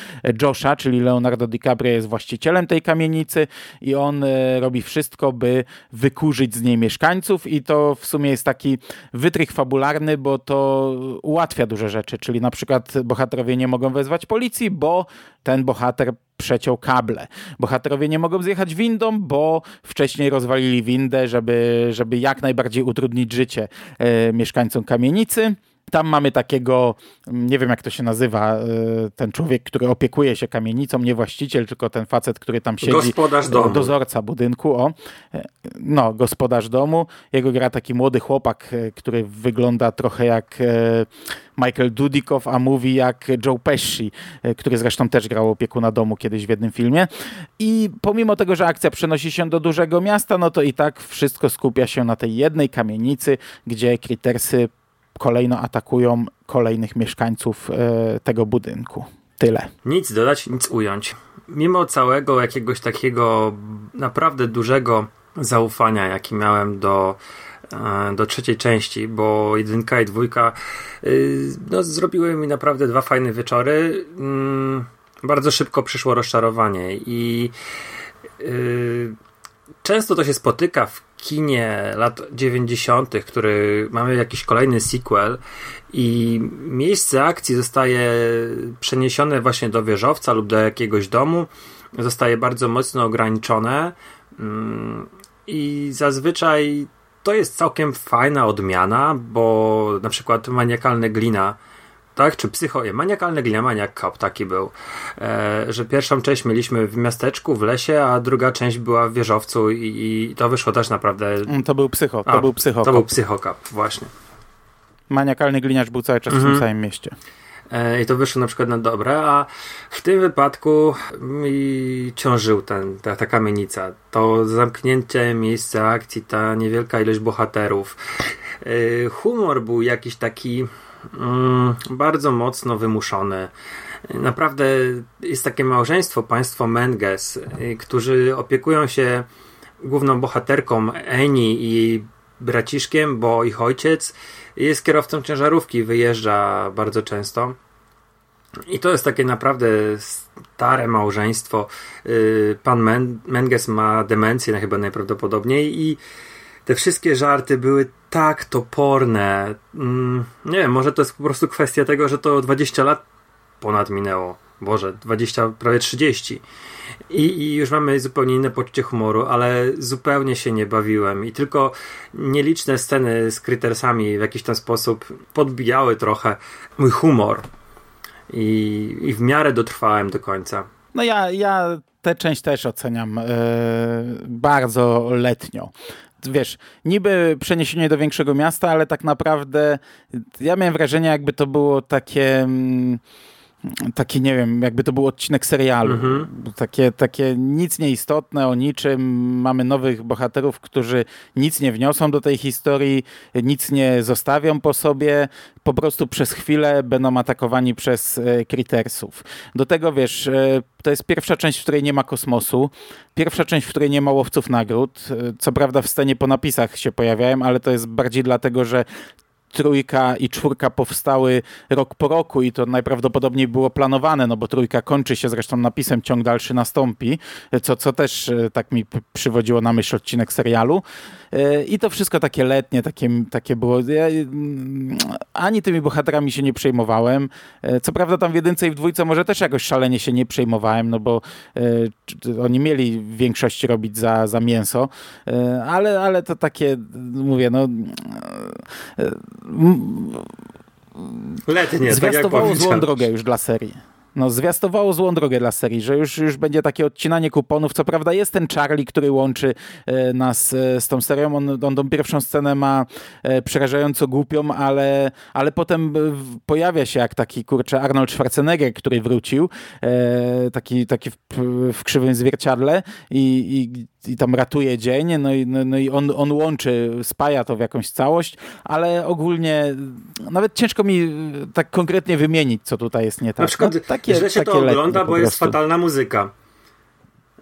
Josha, czyli Leonardo DiCaprio jest właścicielem tej kamienicy i on e, robi wszystko, by wykurzyć z niej mieszkańców i to w sumie jest taki wytrych fabularny, bo to ułatwia duże rzeczy, czyli na przykład bohaterowie nie mogą wezwać policji, bo ten bohater przeciął kable. Bohaterowie nie mogą zjechać windą, bo wcześniej rozwalili windę, żeby, żeby jak najbardziej utrudnić życie e, mieszkańcom kamienicy. Tam mamy takiego, nie wiem jak to się nazywa, e, ten człowiek, który opiekuje się kamienicą, nie właściciel, tylko ten facet, który tam siedzi. Gospodarz domu. Dozorca budynku, o. E, no, gospodarz domu. Jego gra taki młody chłopak, e, który wygląda trochę jak Michael Dudikow, a mówi jak Joe Pesci, który zresztą też grał opiekuna domu kiedyś w jednym filmie. I pomimo tego, że akcja przenosi się do dużego miasta, no to i tak wszystko skupia się na tej jednej kamienicy, gdzie Crittersy kolejno atakują kolejnych mieszkańców e, tego budynku. Tyle. Nic dodać, nic ująć. Mimo całego jakiegoś takiego naprawdę dużego zaufania, jaki miałem do, e, do trzeciej części, bo jedynka i dwójka y, no, zrobiły mi naprawdę dwa fajne wieczory. Mm, bardzo szybko przyszło rozczarowanie i często to się spotyka w kinie lat 90., który mamy jakiś kolejny sequel i miejsce akcji zostaje przeniesione właśnie do wieżowca lub do jakiegoś domu, zostaje bardzo mocno ograniczone mm, i zazwyczaj to jest całkiem fajna odmiana, bo na przykład maniakalny glina tak? Czy psycho, maniakalny glina, maniak cop taki był, e, że pierwszą część mieliśmy w miasteczku, w lesie, a druga część była w wieżowcu i, i to wyszło też naprawdę... Mm, To był psycho, to A, był psycho. To był psychokap, właśnie. Maniakalny gliniarz był cały czas w Mhm. tym samym mieście. E, I to wyszło na przykład na dobre, a w tym wypadku mi ciążył ten, ta, ta kamienica. To zamknięcie miejsca akcji, ta niewielka ilość bohaterów. E, Humor był jakiś taki bardzo mocno wymuszony. Naprawdę jest takie małżeństwo, państwo Menges, y, którzy opiekują się główną bohaterką Eni i jej braciszkiem, bo ich ojciec jest kierowcą ciężarówki, wyjeżdża bardzo często. I to jest takie naprawdę stare małżeństwo. Y, Pan Men- Menges ma demencję chyba najprawdopodobniej i te wszystkie żarty były tak toporne. Mm, Nie wiem, może to jest po prostu kwestia tego, że to 20 lat ponad minęło. Boże, 20, prawie 30. I, I już mamy zupełnie inne poczucie humoru, ale zupełnie się nie bawiłem. I tylko nieliczne sceny z Crittersami w jakiś tam sposób podbijały trochę mój humor. I, i w miarę dotrwałem do końca. No ja, ja tę część też oceniam e, bardzo letnio. Wiesz, niby przeniesienie do większego miasta, ale tak naprawdę ja miałem wrażenie, jakby to było takie... mm, Taki, nie wiem, jakby to był odcinek serialu. Mhm. Takie, takie nic nieistotne o niczym. Mamy nowych bohaterów, którzy nic nie wniosą do tej historii, nic nie zostawią po sobie. Po prostu przez chwilę będą atakowani przez e, Crittersów. Do tego, wiesz, e, to jest pierwsza część, w której nie ma kosmosu. Pierwsza część, w której nie ma łowców nagród. E, Co prawda w scenie po napisach się pojawiałem, ale to jest bardziej dlatego, że trójka i czwórka powstały rok po roku i to najprawdopodobniej było planowane, no bo trójka kończy się zresztą napisem ciąg dalszy nastąpi, co, co też e, tak mi przywodziło na myśl odcinek serialu. E, I to wszystko takie letnie, takie, takie było. Ja, mm, ani tymi bohaterami się nie przejmowałem. E, Co prawda tam w jedynce i w dwójce może też jakoś szalenie się nie przejmowałem, no bo oni mieli w większości robić za, za mięso, ale, ale to takie, mówię, no e, Letnie, tak zwiastowało złą powiedziałem. drogę już dla serii. No, zwiastowało złą drogę dla serii, że już, już będzie takie odcinanie kuponów. Co prawda jest ten Charlie, który łączy e, nas e, z tą serią. On, on tą pierwszą scenę ma przerażająco głupią, ale, ale potem pojawia się jak taki, kurczę, Arnold Schwarzenegger, który wrócił, taki, taki w, w krzywym zwierciadle i, i, i tam ratuje dzień, no i, no, no i on, on łączy, spaja to w jakąś całość, ale ogólnie nawet ciężko mi e, tak konkretnie wymienić, co tutaj jest nie tak. Na przykład no, takie, źle się to ogląda, bo jest fatalna muzyka.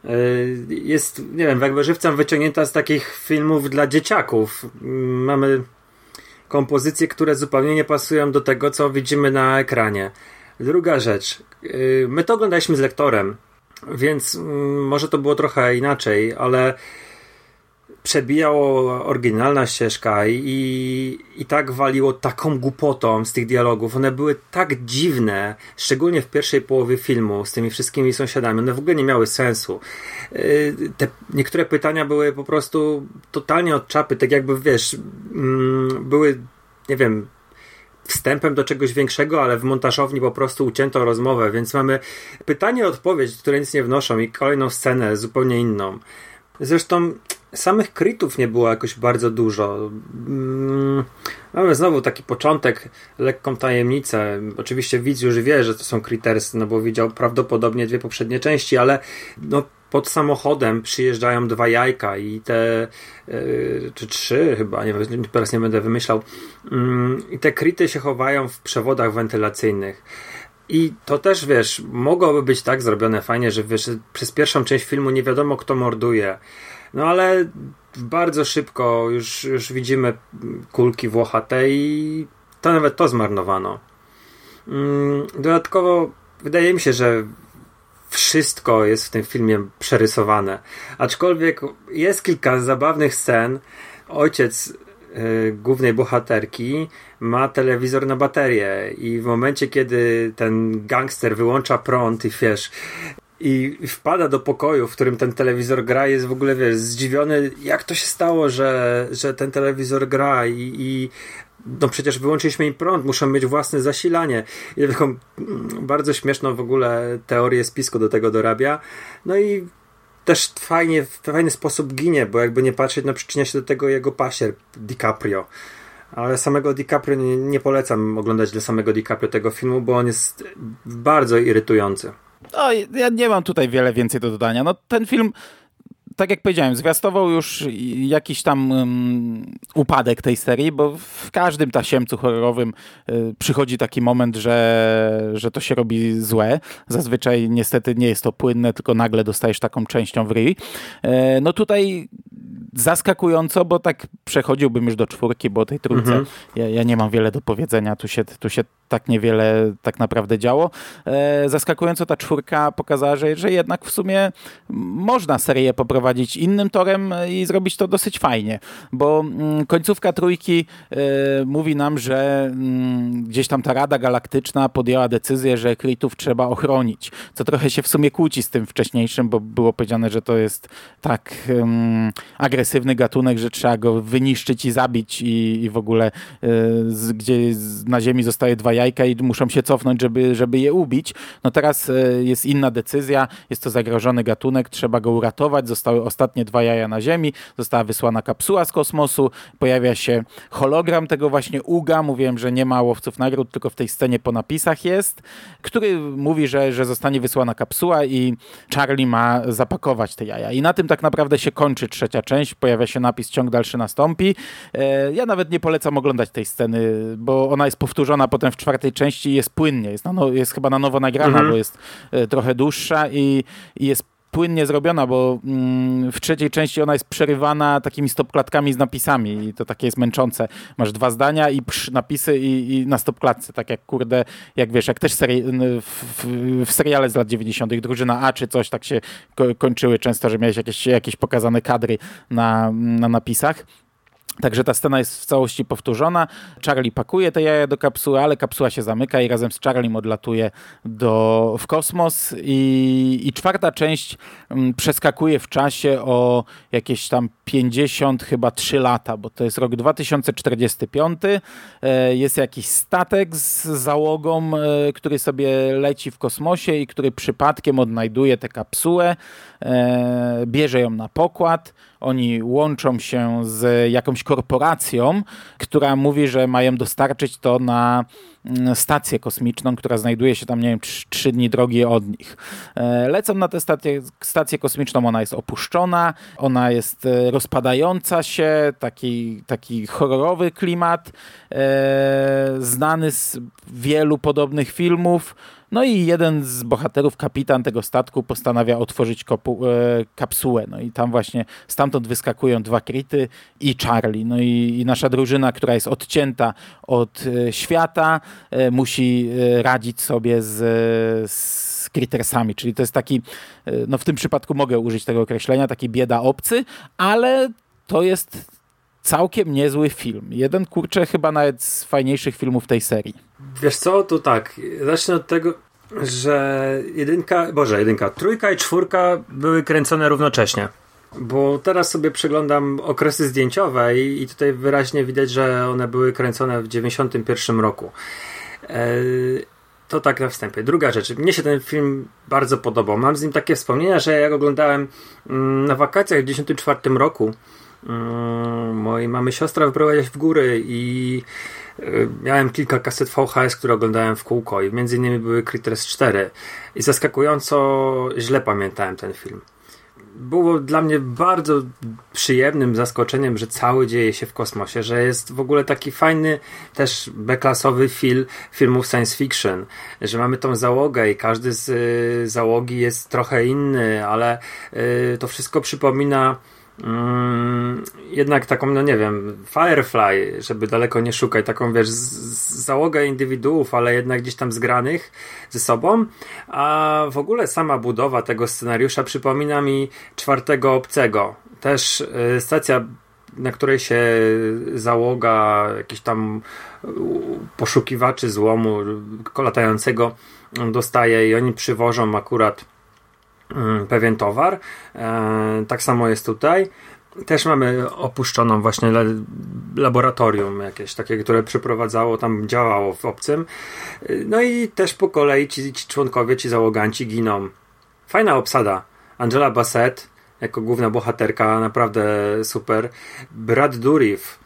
Yy, Jest, nie wiem, jakby żywcem wyciągnięta z takich filmów dla dzieciaków. Mm, Mamy kompozycje, które zupełnie nie pasują do tego, co widzimy na ekranie. Druga rzecz. yy, My to oglądaliśmy z lektorem, więc mm, może to było trochę inaczej, ale przebijało oryginalna ścieżka i, i tak waliło taką głupotą z tych dialogów. One były tak dziwne, szczególnie w pierwszej połowie filmu z tymi wszystkimi sąsiadami. One w ogóle nie miały sensu. Yy, Te niektóre pytania były po prostu totalnie od czapy, tak jakby wiesz, mm, były, nie wiem, wstępem do czegoś większego, ale w montażowni po prostu ucięto rozmowę, więc mamy pytanie, odpowiedź, które nic nie wnoszą i kolejną scenę zupełnie inną. Zresztą samych krytów nie było jakoś bardzo dużo. Mm, Mamy znowu taki początek, lekką tajemnicę. Oczywiście widz już wie, że to są Critters, no bo widział prawdopodobnie dwie poprzednie części, ale no, pod samochodem przyjeżdżają dwa jajka i te, yy, czy trzy chyba, nie wiem, teraz nie będę wymyślał. Mm, I te kryty się chowają w przewodach wentylacyjnych. I to też, wiesz, mogłoby być tak zrobione fajnie, że wiesz, przez pierwszą część filmu nie wiadomo, kto morduje. No ale bardzo szybko już, już widzimy kulki włochate i to nawet to zmarnowano. Mm, Dodatkowo wydaje mi się, że wszystko jest w tym filmie przerysowane. Aczkolwiek jest kilka zabawnych scen. Ojciec y, głównej bohaterki ma telewizor na baterię i w momencie, kiedy ten gangster wyłącza prąd i wiesz, i wpada do pokoju, w którym ten telewizor gra, jest w ogóle, wiesz, zdziwiony, jak to się stało, że, że ten telewizor gra i, i no przecież wyłączyliśmy im prąd, muszą mieć własne zasilanie. I taką mm, bardzo śmieszną w ogóle teorię spisku do tego dorabia. No i też fajnie, w fajny sposób ginie, bo jakby nie patrzeć, no przyczynia się do tego jego pasier DiCaprio. Ale samego DiCaprio nie, nie polecam oglądać dla samego DiCaprio tego filmu, bo on jest bardzo irytujący. No, ja nie mam tutaj wiele więcej do dodania. No, ten film tak jak powiedziałem, zwiastował już jakiś tam um, upadek tej serii, bo w każdym tasiemcu horrorowym y, przychodzi taki moment, że, że to się robi złe. Zazwyczaj niestety nie jest to płynne, tylko nagle dostajesz taką częścią w ryj. E, no tutaj zaskakująco, bo tak przechodziłbym już do czwórki, bo o tej trójce mhm. ja, ja, nie mam wiele do powiedzenia, tu się, tu się tak niewiele tak naprawdę działo. E, zaskakująco ta czwórka pokazała, że, że jednak w sumie można serię poprowadzić innym torem i zrobić to dosyć fajnie, bo mm, końcówka trójki e, mówi nam, że mm, gdzieś tam ta Rada Galaktyczna podjęła decyzję, że Kritów trzeba ochronić, co trochę się w sumie kłóci z tym wcześniejszym, bo było powiedziane, że to jest tak um, agresywny gatunek, że trzeba go wyniszczyć i zabić i, i w ogóle e, gdzie na ziemi zostaje dwa jajka i muszą się cofnąć, żeby, żeby je ubić. No teraz e, jest inna decyzja, jest to zagrożony gatunek, trzeba go uratować. Zostały ostatnie dwa jaja na Ziemi, została wysłana kapsuła z kosmosu, pojawia się hologram tego właśnie Uga. Mówiłem, że nie ma łowców nagród, tylko w tej scenie po napisach jest, który mówi, że, że zostanie wysłana kapsuła i Charlie ma zapakować te jaja. I na tym tak naprawdę się kończy trzecia część. Pojawia się napis ciąg dalszy nastąpi. E, ja nawet nie polecam oglądać tej sceny, bo ona jest powtórzona potem w czwartej części jest płynnie, jest, no, jest chyba na nowo nagrana, mhm. bo jest e, trochę dłuższa i, i jest płynnie zrobiona, bo mm, w trzeciej części ona jest przerywana takimi stopklatkami z napisami i to takie jest męczące. Masz dwa zdania i psz, napisy i, i na stopklatce, tak jak kurde, jak wiesz, jak też seri w, w, w, seriale z lat 90. drużyna A czy coś tak się ko kończyły często, że miałeś jakieś, jakieś pokazane kadry na, na napisach. Także ta scena jest w całości powtórzona. Charlie pakuje te jaja do kapsuły, ale kapsuła się zamyka i razem z Charlie odlatuje do, w kosmos. I, I czwarta część mm, przeskakuje w czasie o jakieś tam 50, chyba 3 lata, bo to jest rok 2045. E, jest jakiś statek z załogą, e, który sobie leci w kosmosie i który przypadkiem odnajduje tę kapsułę, e, bierze ją na pokład oni łączą się z jakąś korporacją, która mówi, że mają dostarczyć to na mm, stację kosmiczną, która znajduje się tam, nie wiem, trzy dni drogi od nich. E, lecą na tę stację, stację kosmiczną, ona jest opuszczona, ona jest e, rozpadająca się, taki, taki horrorowy klimat, e, znany z wielu podobnych filmów. No i jeden z bohaterów, kapitan tego statku, postanawia otworzyć kopu, e, kapsułę. No i tam właśnie stamtąd wyskakują dwa kryty i Charlie. No i, i nasza drużyna, która jest odcięta od e, świata, e, musi e, radzić sobie z, z czyli to jest taki, e, no w tym przypadku mogę użyć tego określenia, taki bieda obcy, ale to jest całkiem niezły film. Jeden, kurczę, chyba nawet z fajniejszych filmów tej serii. Wiesz co, to tak, zacznę od tego, że jedynka, boże, jedynka, trójka i czwórka były kręcone równocześnie. Bo teraz sobie przeglądam okresy zdjęciowe i, i tutaj wyraźnie widać, że one były kręcone w 91 roku. E, to tak na wstępie. Druga rzecz. Mnie się ten film bardzo podobał. Mam z nim takie wspomnienia, że jak oglądałem mm, na wakacjach w 94 roku, mm, mojej mamy siostra wyprowadziła się w góry i miałem kilka kaset VHS, które oglądałem w kółko i między innymi były Critters 4 i zaskakująco źle pamiętałem ten film. Było dla mnie bardzo przyjemnym zaskoczeniem, że cały dzieje się w kosmosie, że jest w ogóle taki fajny, też beklasowy film filmów science fiction, że mamy tą załogę i każdy z y, załogi jest trochę inny, ale y, to wszystko przypomina Mm, jednak taką, no nie wiem, Firefly, żeby daleko nie szukać, taką wiesz, załogę indywiduów, ale jednak gdzieś tam zgranych ze sobą, a w ogóle sama budowa tego scenariusza przypomina mi czwartego obcego. Też y, stacja, na której się załoga jakiś tam poszukiwaczy złomu kolatającego dostaje i oni przywożą akurat pewien towar. E, tak samo jest tutaj. Też mamy opuszczoną właśnie laboratorium jakieś takie, które przeprowadzało, tam działało w obcym. No i też po kolei ci, ci członkowie, ci załoganci giną. Fajna obsada. Angela Bassett jako główna bohaterka, naprawdę super. Brad Dourif,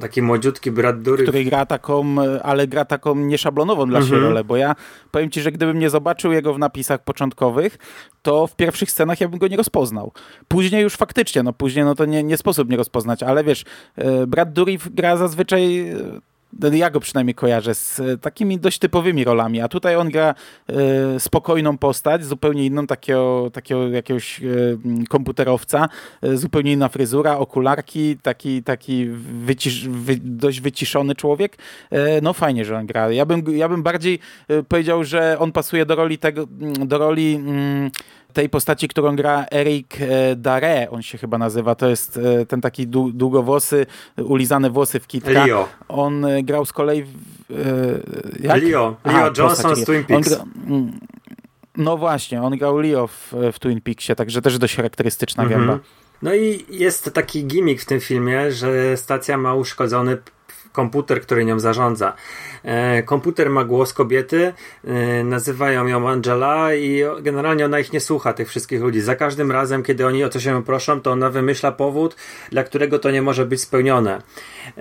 taki młodziutki Brad Dourif. Który gra taką, ale gra taką nieszablonową dla siebie rolę, bo ja powiem ci, że gdybym nie zobaczył jego w napisach początkowych, to w pierwszych scenach ja bym go nie rozpoznał. Później już faktycznie, no później no to nie, nie sposób nie rozpoznać, ale wiesz, e, Brad Dourif gra zazwyczaj e, ja go przynajmniej kojarzę z e, takimi dość typowymi rolami, a tutaj on gra e, spokojną postać, zupełnie inną, takiego, takiego jakiegoś e, komputerowca, e, zupełnie inna fryzura, okularki, taki, taki wycisz, wy, dość wyciszony człowiek. No fajnie, że on gra. Ja bym, ja bym bardziej powiedział, że on pasuje do roli tego, do roli mm, tej postaci, którą gra Eric Dare, on się chyba nazywa, to jest ten taki długowłosy, ulizane włosy w kitka. Leo. On grał z kolei w, jak? Leo, Leo Aha, Johnson z Twin Peaks. Gra, mm, no właśnie, on grał Leo w, w Twin Peaksie, także też dość charakterystyczna mhm. gęba. No i jest taki gimmick w tym filmie, że stacja ma uszkodzony komputer, który nią zarządza. E, komputer ma głos kobiety, e, nazywają ją Angela i generalnie ona ich nie słucha, tych wszystkich ludzi. Za każdym razem, kiedy oni o coś się proszą, to ona wymyśla powód, dla którego to nie może być spełnione.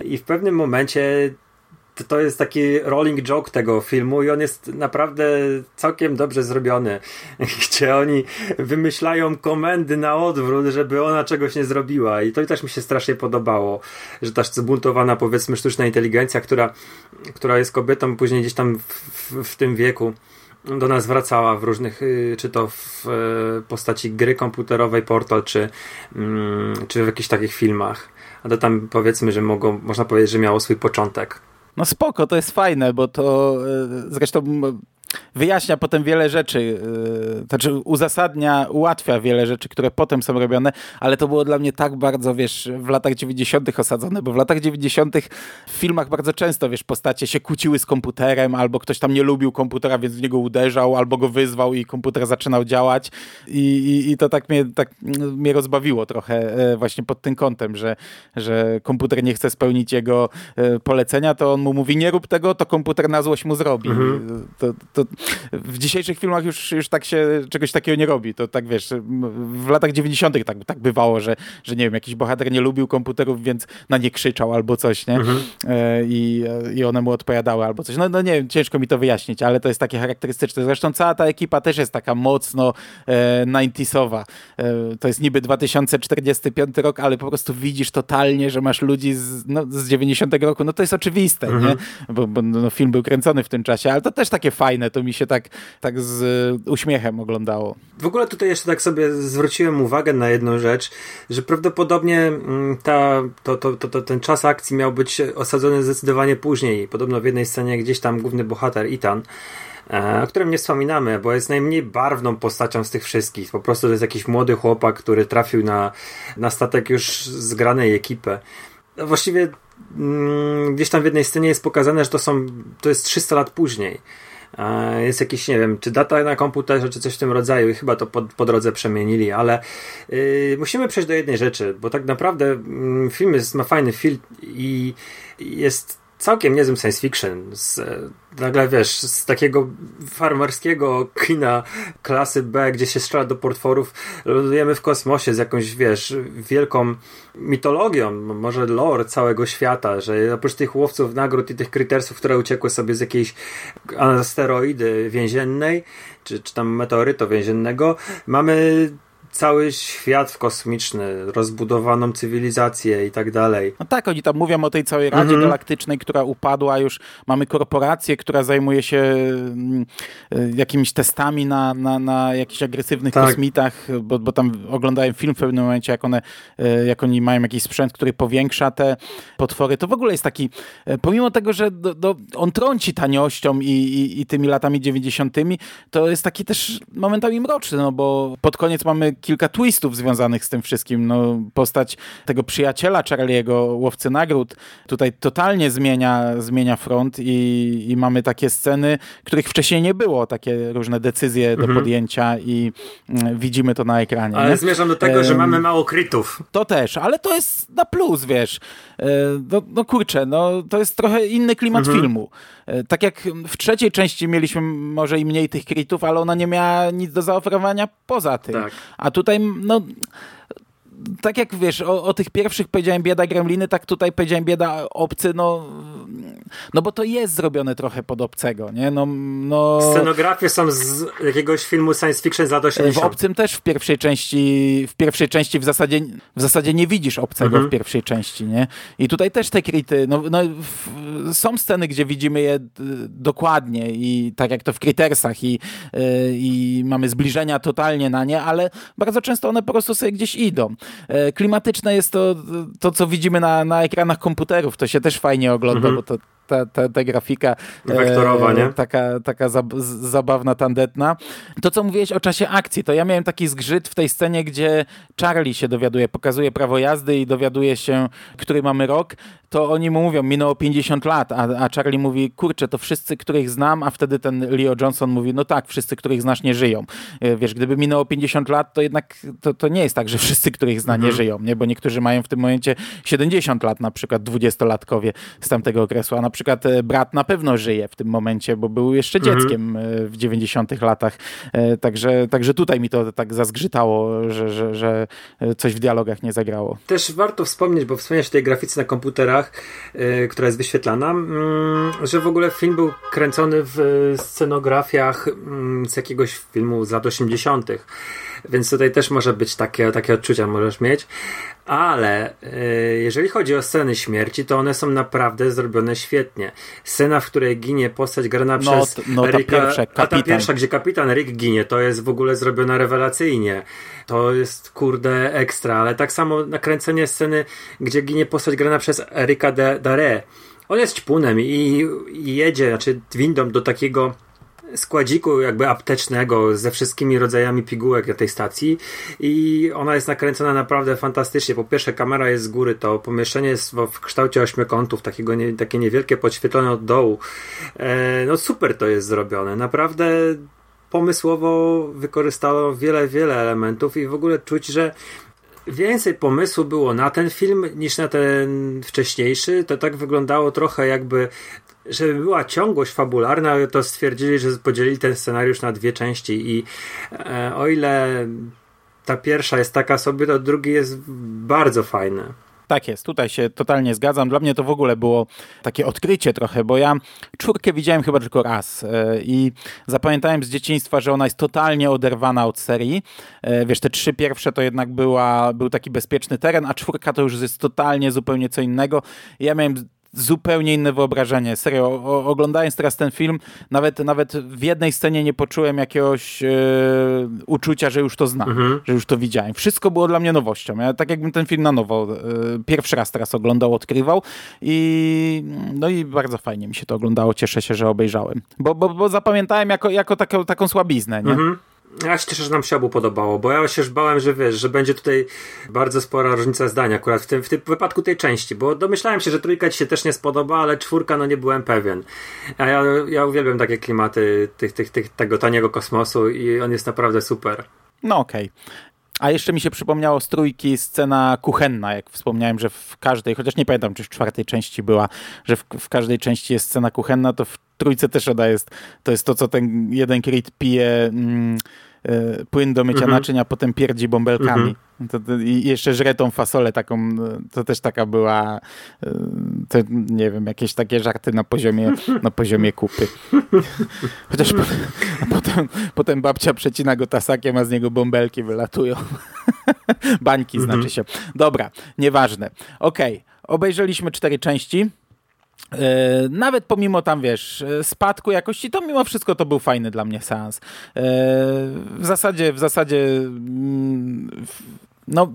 I w pewnym momencie to jest taki rolling joke tego filmu i on jest naprawdę całkiem dobrze zrobiony, gdzie oni wymyślają komendy na odwrót, żeby ona czegoś nie zrobiła i to też mi się strasznie podobało, że ta zbuntowana powiedzmy sztuczna inteligencja, która, która jest kobietą później gdzieś tam w, w tym wieku do nas wracała w różnych, y, czy to w y, postaci gry komputerowej Portal, czy, mm, czy w jakichś takich filmach. A to tam powiedzmy, że mogło, można powiedzieć, że miało swój początek. No spoko, to jest fajne, bo to e, zresztą wyjaśnia potem wiele rzeczy, yy, znaczy uzasadnia, ułatwia wiele rzeczy, które potem są robione, ale to było dla mnie tak bardzo, wiesz, w latach 90. osadzone, bo w latach 90. w filmach bardzo często, wiesz, postacie się kłóciły z komputerem, albo ktoś tam nie lubił komputera, więc w niego uderzał, albo go wyzwał i komputer zaczynał działać i, i, i to tak mnie, tak mnie rozbawiło trochę e, właśnie pod tym kątem, że, że komputer nie chce spełnić jego e, polecenia, to on mu mówi, nie rób tego, to komputer na złość mu zrobi. Mhm. To, to, to w dzisiejszych filmach już, już tak się czegoś takiego nie robi. To tak wiesz, w latach 90. tak, tak bywało, że, że nie wiem, jakiś bohater nie lubił komputerów, więc na nie krzyczał albo coś, nie? Mhm. E, I, I one mu odpowiadały albo coś. No, no nie wiem, ciężko mi to wyjaśnić, ale to jest takie charakterystyczne. Zresztą cała ta ekipa też jest taka mocno e, 90sowa. E, to jest niby 2045 rok, ale po prostu widzisz totalnie, że masz ludzi z, no, z 90 roku. No to jest oczywiste, mhm. nie? Bo, bo no, film był kręcony w tym czasie, ale to też takie fajne to mi się tak, tak z uśmiechem oglądało. W ogóle tutaj jeszcze tak sobie zwróciłem uwagę na jedną rzecz, że prawdopodobnie mm, ta, to, to, to, to ten czas akcji miał być osadzony zdecydowanie później. Podobno w jednej scenie gdzieś tam główny bohater Ethan e, o którym nie wspominamy, bo jest najmniej barwną postacią z tych wszystkich. Po prostu to jest jakiś młody chłopak, który trafił na, na statek już zgranej ekipy. No właściwie mm, gdzieś tam w jednej scenie jest pokazane, że to są, to jest 300 lat później. Jest jakiś, nie wiem, czy data na komputerze, czy coś w tym rodzaju i chyba to po, po drodze przemienili, ale yy, musimy przejść do jednej rzeczy, bo tak naprawdę yy, film jest, ma fajny film i jest całkiem niezłym science fiction. Z, nagle wiesz, z takiego farmerskiego kina klasy B, gdzie się strzela do portworów, lądujemy w kosmosie z jakąś, wiesz, wielką mitologią, może lore całego świata, że oprócz tych łowców nagród i tych krytersów, które uciekły sobie z jakiejś asteroidy więziennej, czy, czy tam meteoryto więziennego, mamy cały świat kosmiczny, rozbudowaną cywilizację i tak dalej. No tak, oni tam mówią o tej całej Radzie mhm. Galaktycznej, która upadła już. Mamy korporację, która zajmuje się mm, y, jakimiś testami na, na, na jakichś agresywnych tak. kosmitach, bo, bo tam oglądałem film w pewnym momencie, jak, one, y, jak oni mają jakiś sprzęt, który powiększa te potwory. To w ogóle jest taki, y, pomimo tego, że do, do, on trąci taniością i, i, i tymi latami dziewięćdziesiątymi, to jest taki też momentami mroczny, no bo pod koniec mamy kilka twistów związanych z tym wszystkim. No, postać tego przyjaciela Charlie'ego, łowcy nagród, tutaj totalnie zmienia, zmienia front i, i mamy takie sceny, których wcześniej nie było, takie różne decyzje do Mhm. podjęcia i mm, widzimy to na ekranie. Ale nie? zmierzam do tego, że mamy mało krytów. To też, ale to jest na plus, wiesz. E, No, no kurczę, no, to jest trochę inny klimat Mhm. filmu. E, Tak jak w trzeciej części mieliśmy może i mniej tych krytów, ale ona nie miała nic do zaoferowania poza tym. Tak. A tutaj, no tak jak wiesz, o, o tych pierwszych powiedziałem bieda gremliny, tak tutaj powiedziałem bieda obcy, no, no bo to jest zrobione trochę pod obcego, nie? No, no, Scenografie są z jakiegoś filmu science fiction z lat w 80. obcym też w pierwszej części, w pierwszej części w zasadzie, w zasadzie nie widzisz obcego Mhm. w pierwszej części, nie? I tutaj też te kryty, no, no w, są sceny, gdzie widzimy je y, dokładnie i tak jak to w Crittersach i, y, i mamy zbliżenia totalnie na nie, ale bardzo często one po prostu sobie gdzieś idą. E, Klimatyczne jest to, to co widzimy na, na ekranach komputerów, to się też fajnie ogląda, Mhm. bo to ta, ta, ta grafika e, Wektorowa, nie? taka, taka zab zabawna, tandetna. To, co mówiłeś o czasie akcji, to ja miałem taki zgrzyt w tej scenie, gdzie Charlie się dowiaduje, pokazuje prawo jazdy i dowiaduje się, który mamy rok, to oni mu mówią, minęło 50 lat, a, a Charlie mówi, kurczę, to wszyscy, których znam, a wtedy ten Leo Johnson mówi, no tak, wszyscy, których znasz, nie żyją. E, Wiesz, gdyby minęło 50 lat, to jednak to, to nie jest tak, że wszyscy, których zna, nie żyją, nie? bo niektórzy mają w tym momencie 70 lat, na przykład 20-latkowie z tamtego okresu, a na przykład e, brat na pewno żyje w tym momencie, bo był jeszcze dzieckiem e, w 90 latach. E, Także, także tutaj mi to tak zazgrzytało, że, że, że coś w dialogach nie zagrało. Też warto wspomnieć, bo wspomniałeś o tej grafice na komputerach, która jest wyświetlana, mm, że w ogóle film był kręcony w scenografiach mm, z jakiegoś filmu z lat 80. Więc tutaj też może być takie, takie odczucia możesz mieć. Ale y, jeżeli chodzi o sceny śmierci, to one są naprawdę zrobione świetnie. Scena, w której ginie postać grana No, przez no ta pierwsza, a ta pierwsza, gdzie kapitan Rick ginie, to jest w ogóle zrobiona rewelacyjnie. To jest kurde ekstra, ale tak samo nakręcenie sceny, gdzie ginie postać grana przez Erika Dare. On jest ćpunem i, i jedzie, znaczy windą do takiego składziku jakby aptecznego ze wszystkimi rodzajami pigułek na tej stacji i ona jest nakręcona naprawdę fantastycznie. Po pierwsze kamera jest z góry, to pomieszczenie jest w, kształcie ośmiokątów, takiego nie, takie niewielkie, podświetlone od dołu. E, no super to jest zrobione. Naprawdę pomysłowo wykorzystało wiele, wiele elementów i w ogóle czuć, że więcej pomysłu było na ten film niż na ten wcześniejszy. To tak wyglądało trochę jakby, żeby była ciągłość fabularna, to stwierdzili, że podzielili ten scenariusz na dwie części i e, o ile ta pierwsza jest taka sobie, to drugi jest bardzo fajny. Tak jest, tutaj się totalnie zgadzam. Dla mnie to w ogóle było takie odkrycie trochę, bo ja czwórkę widziałem chyba tylko raz e, i zapamiętałem z dzieciństwa, że ona jest totalnie oderwana od serii. E, Wiesz, te trzy pierwsze to jednak była, był taki bezpieczny teren, a czwórka to już jest totalnie zupełnie co innego. Ja miałem zupełnie inne wyobrażenie. Serio, o, oglądając teraz ten film, nawet, nawet w jednej scenie nie poczułem jakiegoś e, uczucia, że już to znam, że już to widziałem. Wszystko było dla mnie nowością. Ja tak jakbym ten film na nowo e, pierwszy raz teraz oglądał, odkrywał i no i bardzo fajnie mi się to oglądało. Cieszę się, że obejrzałem. Bo, bo, bo zapamiętałem jako, jako taką, taką słabiznę, nie? Mhm. Ja się cieszę, że nam się obu podobało, bo ja się już bałem, że wiesz, że będzie tutaj bardzo spora różnica zdań akurat w tym, w tym wypadku tej części, bo domyślałem się, że trójka ci się też nie spodoba, ale czwórka no nie byłem pewien. A ja, ja uwielbiam takie klimaty tych, tych, tych, tego taniego kosmosu i on jest naprawdę super. No okej. A jeszcze mi się przypomniało z trójki scena kuchenna, jak wspomniałem, że w każdej, chociaż nie pamiętam, czy w czwartej części była, że w, w każdej części jest scena kuchenna, to w trójce też ona jest, to jest to, co ten jeden Creed pije mm, płyn do mycia Mhm. naczyń, a potem pierdzi bąbelkami. To, to, I jeszcze żre tą fasolę taką, e, to też taka była, e, to, nie wiem, jakieś takie żarty na poziomie, na poziomie kupy. Chociaż po, potem, potem babcia przecina go tasakiem, a z niego bąbelki wylatują. Bańki Mhm. znaczy się. Dobra, nieważne. Okej, obejrzeliśmy cztery części. E, Nawet pomimo tam, wiesz, spadku jakości, to mimo wszystko to był fajny dla mnie seans. E, W zasadzie, w zasadzie, mm, no,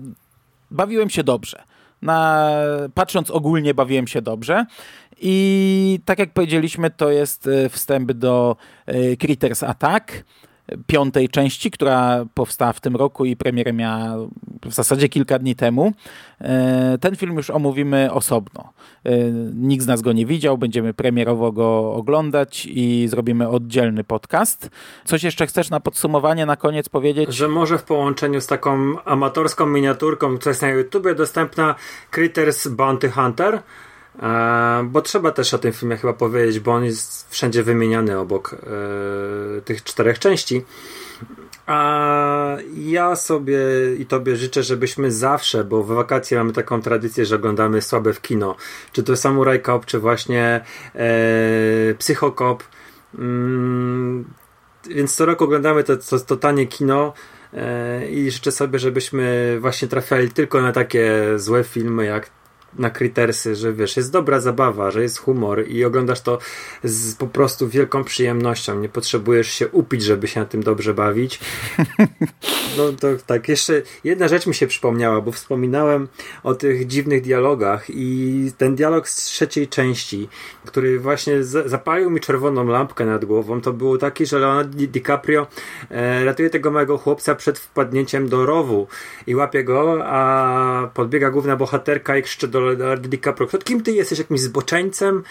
bawiłem się dobrze. Na, patrząc ogólnie, bawiłem się dobrze. I tak jak powiedzieliśmy, to jest e, wstęp do Critters Attack. Piątej części, która powstała w tym roku i premierę miała w zasadzie kilka dni temu. E, ten film już omówimy osobno. E, nikt z nas go nie widział, będziemy premierowo go oglądać i zrobimy oddzielny podcast. Coś jeszcze chcesz na podsumowanie, na koniec powiedzieć? Że może w połączeniu z taką amatorską miniaturką, która jest na YouTubie dostępna, Critters Bounty Hunter, bo trzeba też o tym filmie chyba powiedzieć, bo on jest wszędzie wymieniany obok e, tych czterech części. A ja sobie i tobie życzę, żebyśmy zawsze, bo w wakacje mamy taką tradycję, że oglądamy słabe w kino. Czy to Samurai Cop, czy właśnie e, Psychokop. Mm, więc co roku oglądamy to, to, to tanie kino e, i życzę sobie, żebyśmy właśnie trafiali tylko na takie złe filmy jak na Crittersy, że wiesz, jest dobra zabawa, że jest humor i oglądasz to z po prostu wielką przyjemnością. Nie potrzebujesz się upić, żeby się na tym dobrze bawić. No to tak, jeszcze jedna rzecz mi się przypomniała, bo wspominałem o tych dziwnych dialogach i ten dialog z trzeciej części, który właśnie zapalił mi czerwoną lampkę nad głową, to było taki, że Leonardo DiCaprio e, ratuje tego małego chłopca przed wpadnięciem do rowu i łapie go, a podbiega główna bohaterka i krzyczy do Leonardo DiCaprio, kim ty jesteś, jakimś zboczeńcem?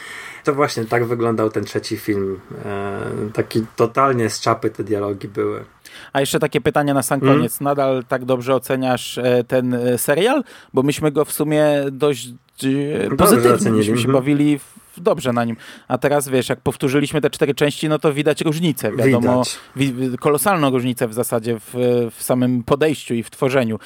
To właśnie tak wyglądał ten trzeci film. E, taki totalnie z czapy te dialogi były. A jeszcze takie pytanie na sam koniec. Mm. Nadal tak dobrze oceniasz e, ten e, serial? Bo myśmy go w sumie dość e, pozytywnie myśmy się mhm. bawili dobrze na nim. A teraz wiesz, jak powtórzyliśmy te cztery części, no to widać różnicę. Wiadomo, widać. kolosalną różnicę w zasadzie w, w samym podejściu i w tworzeniu.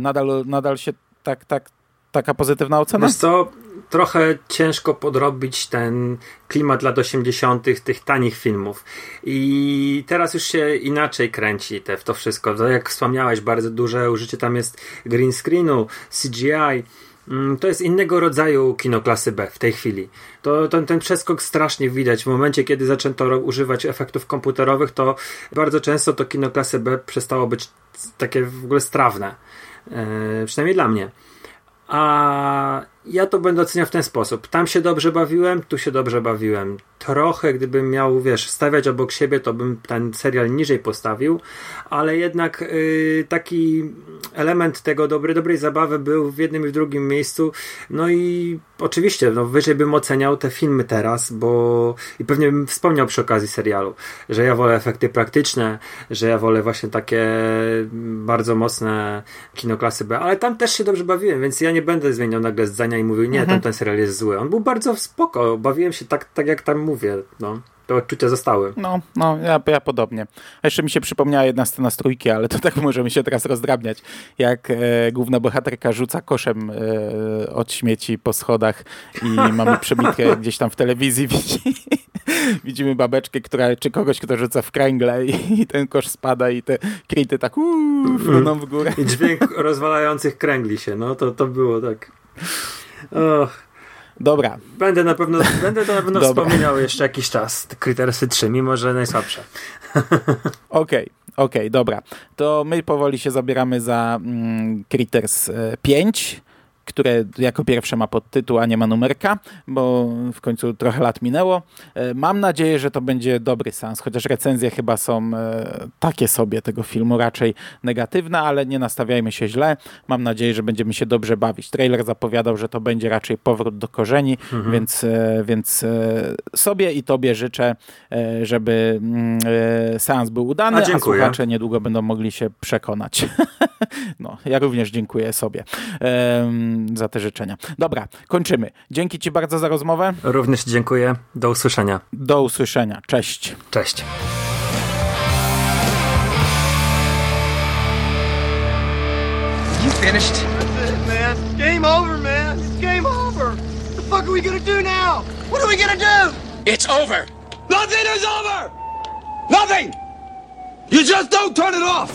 Nadal, nadal się tak, tak taka pozytywna ocena? Wiesz co, trochę ciężko podrobić ten klimat lat 80. tych tanich filmów. I teraz już się inaczej kręci te, to wszystko. To jak wspomniałeś, bardzo duże użycie tam jest green screenu, CGI. Mm, to jest innego rodzaju kino klasy B w tej chwili. To, ten, ten przeskok strasznie widać. W momencie, kiedy zaczęto używać efektów komputerowych, to bardzo często to kino klasy B przestało być takie w ogóle strawne. Yy, przynajmniej dla mnie. A ja to będę oceniał w ten sposób. Tam się dobrze bawiłem, tu się dobrze bawiłem. Trochę, gdybym miał, wiesz, stawiać obok siebie, to bym ten serial niżej postawił, ale jednak yy, taki element tego dobry, dobrej zabawy był w jednym i w drugim miejscu. No i oczywiście, no wyżej bym oceniał te filmy teraz, bo i pewnie bym wspomniał przy okazji serialu, że ja wolę efekty praktyczne, że ja wolę właśnie takie bardzo mocne kino klasy B, ale tam też się dobrze bawiłem, więc ja nie będę zmieniał nagle zdania i mówił, nie, mhm. ten serial jest zły. On był bardzo spoko, bawiłem się tak, tak jak tam mówię, no te odczucia zostały. No, no ja, ja podobnie. A jeszcze mi się przypomniała jedna scena z trójki, ale to tak możemy się teraz rozdrabniać. Jak e, główna bohaterka rzuca koszem e, od śmieci po schodach i mamy przebitkę gdzieś tam w telewizji widzi, widzimy babeczkę, która, czy kogoś, kto rzuca w kręgle i, i ten kosz spada i te krity tak uuu, fruną w górę. I dźwięk rozwalających kręgli się, no to, to było tak... Och. Dobra. Będę na pewno, będę to na pewno wspominał jeszcze jakiś czas. Krytersy 3, mimo że najsłabsze. Okej, okej, okay, dobra. To my powoli się zabieramy za mm, Critters 5 które jako pierwsze ma podtytuł, a nie ma numerka, bo w końcu trochę lat minęło. E, mam nadzieję, że to będzie dobry sens, chociaż recenzje chyba są e, takie sobie tego filmu, raczej negatywne, ale nie nastawiajmy się źle. Mam nadzieję, że będziemy się dobrze bawić. Trailer zapowiadał, że to będzie raczej powrót do korzeni, mhm. więc, e, więc sobie i tobie życzę, żeby mm, seans był udany, a, a słuchacze niedługo będą mogli się przekonać. no, ja również dziękuję sobie za te życzenia. Dobra, kończymy. Dzięki Ci bardzo za rozmowę. Również dziękuję. Do usłyszenia. Do usłyszenia. Cześć. Cześć. You finished? That's it, man. Game over, man. It's game over. What the fuck are we gonna do now? What are we gonna do? It's over. Nothing is over. Nothing. You just don't turn it off.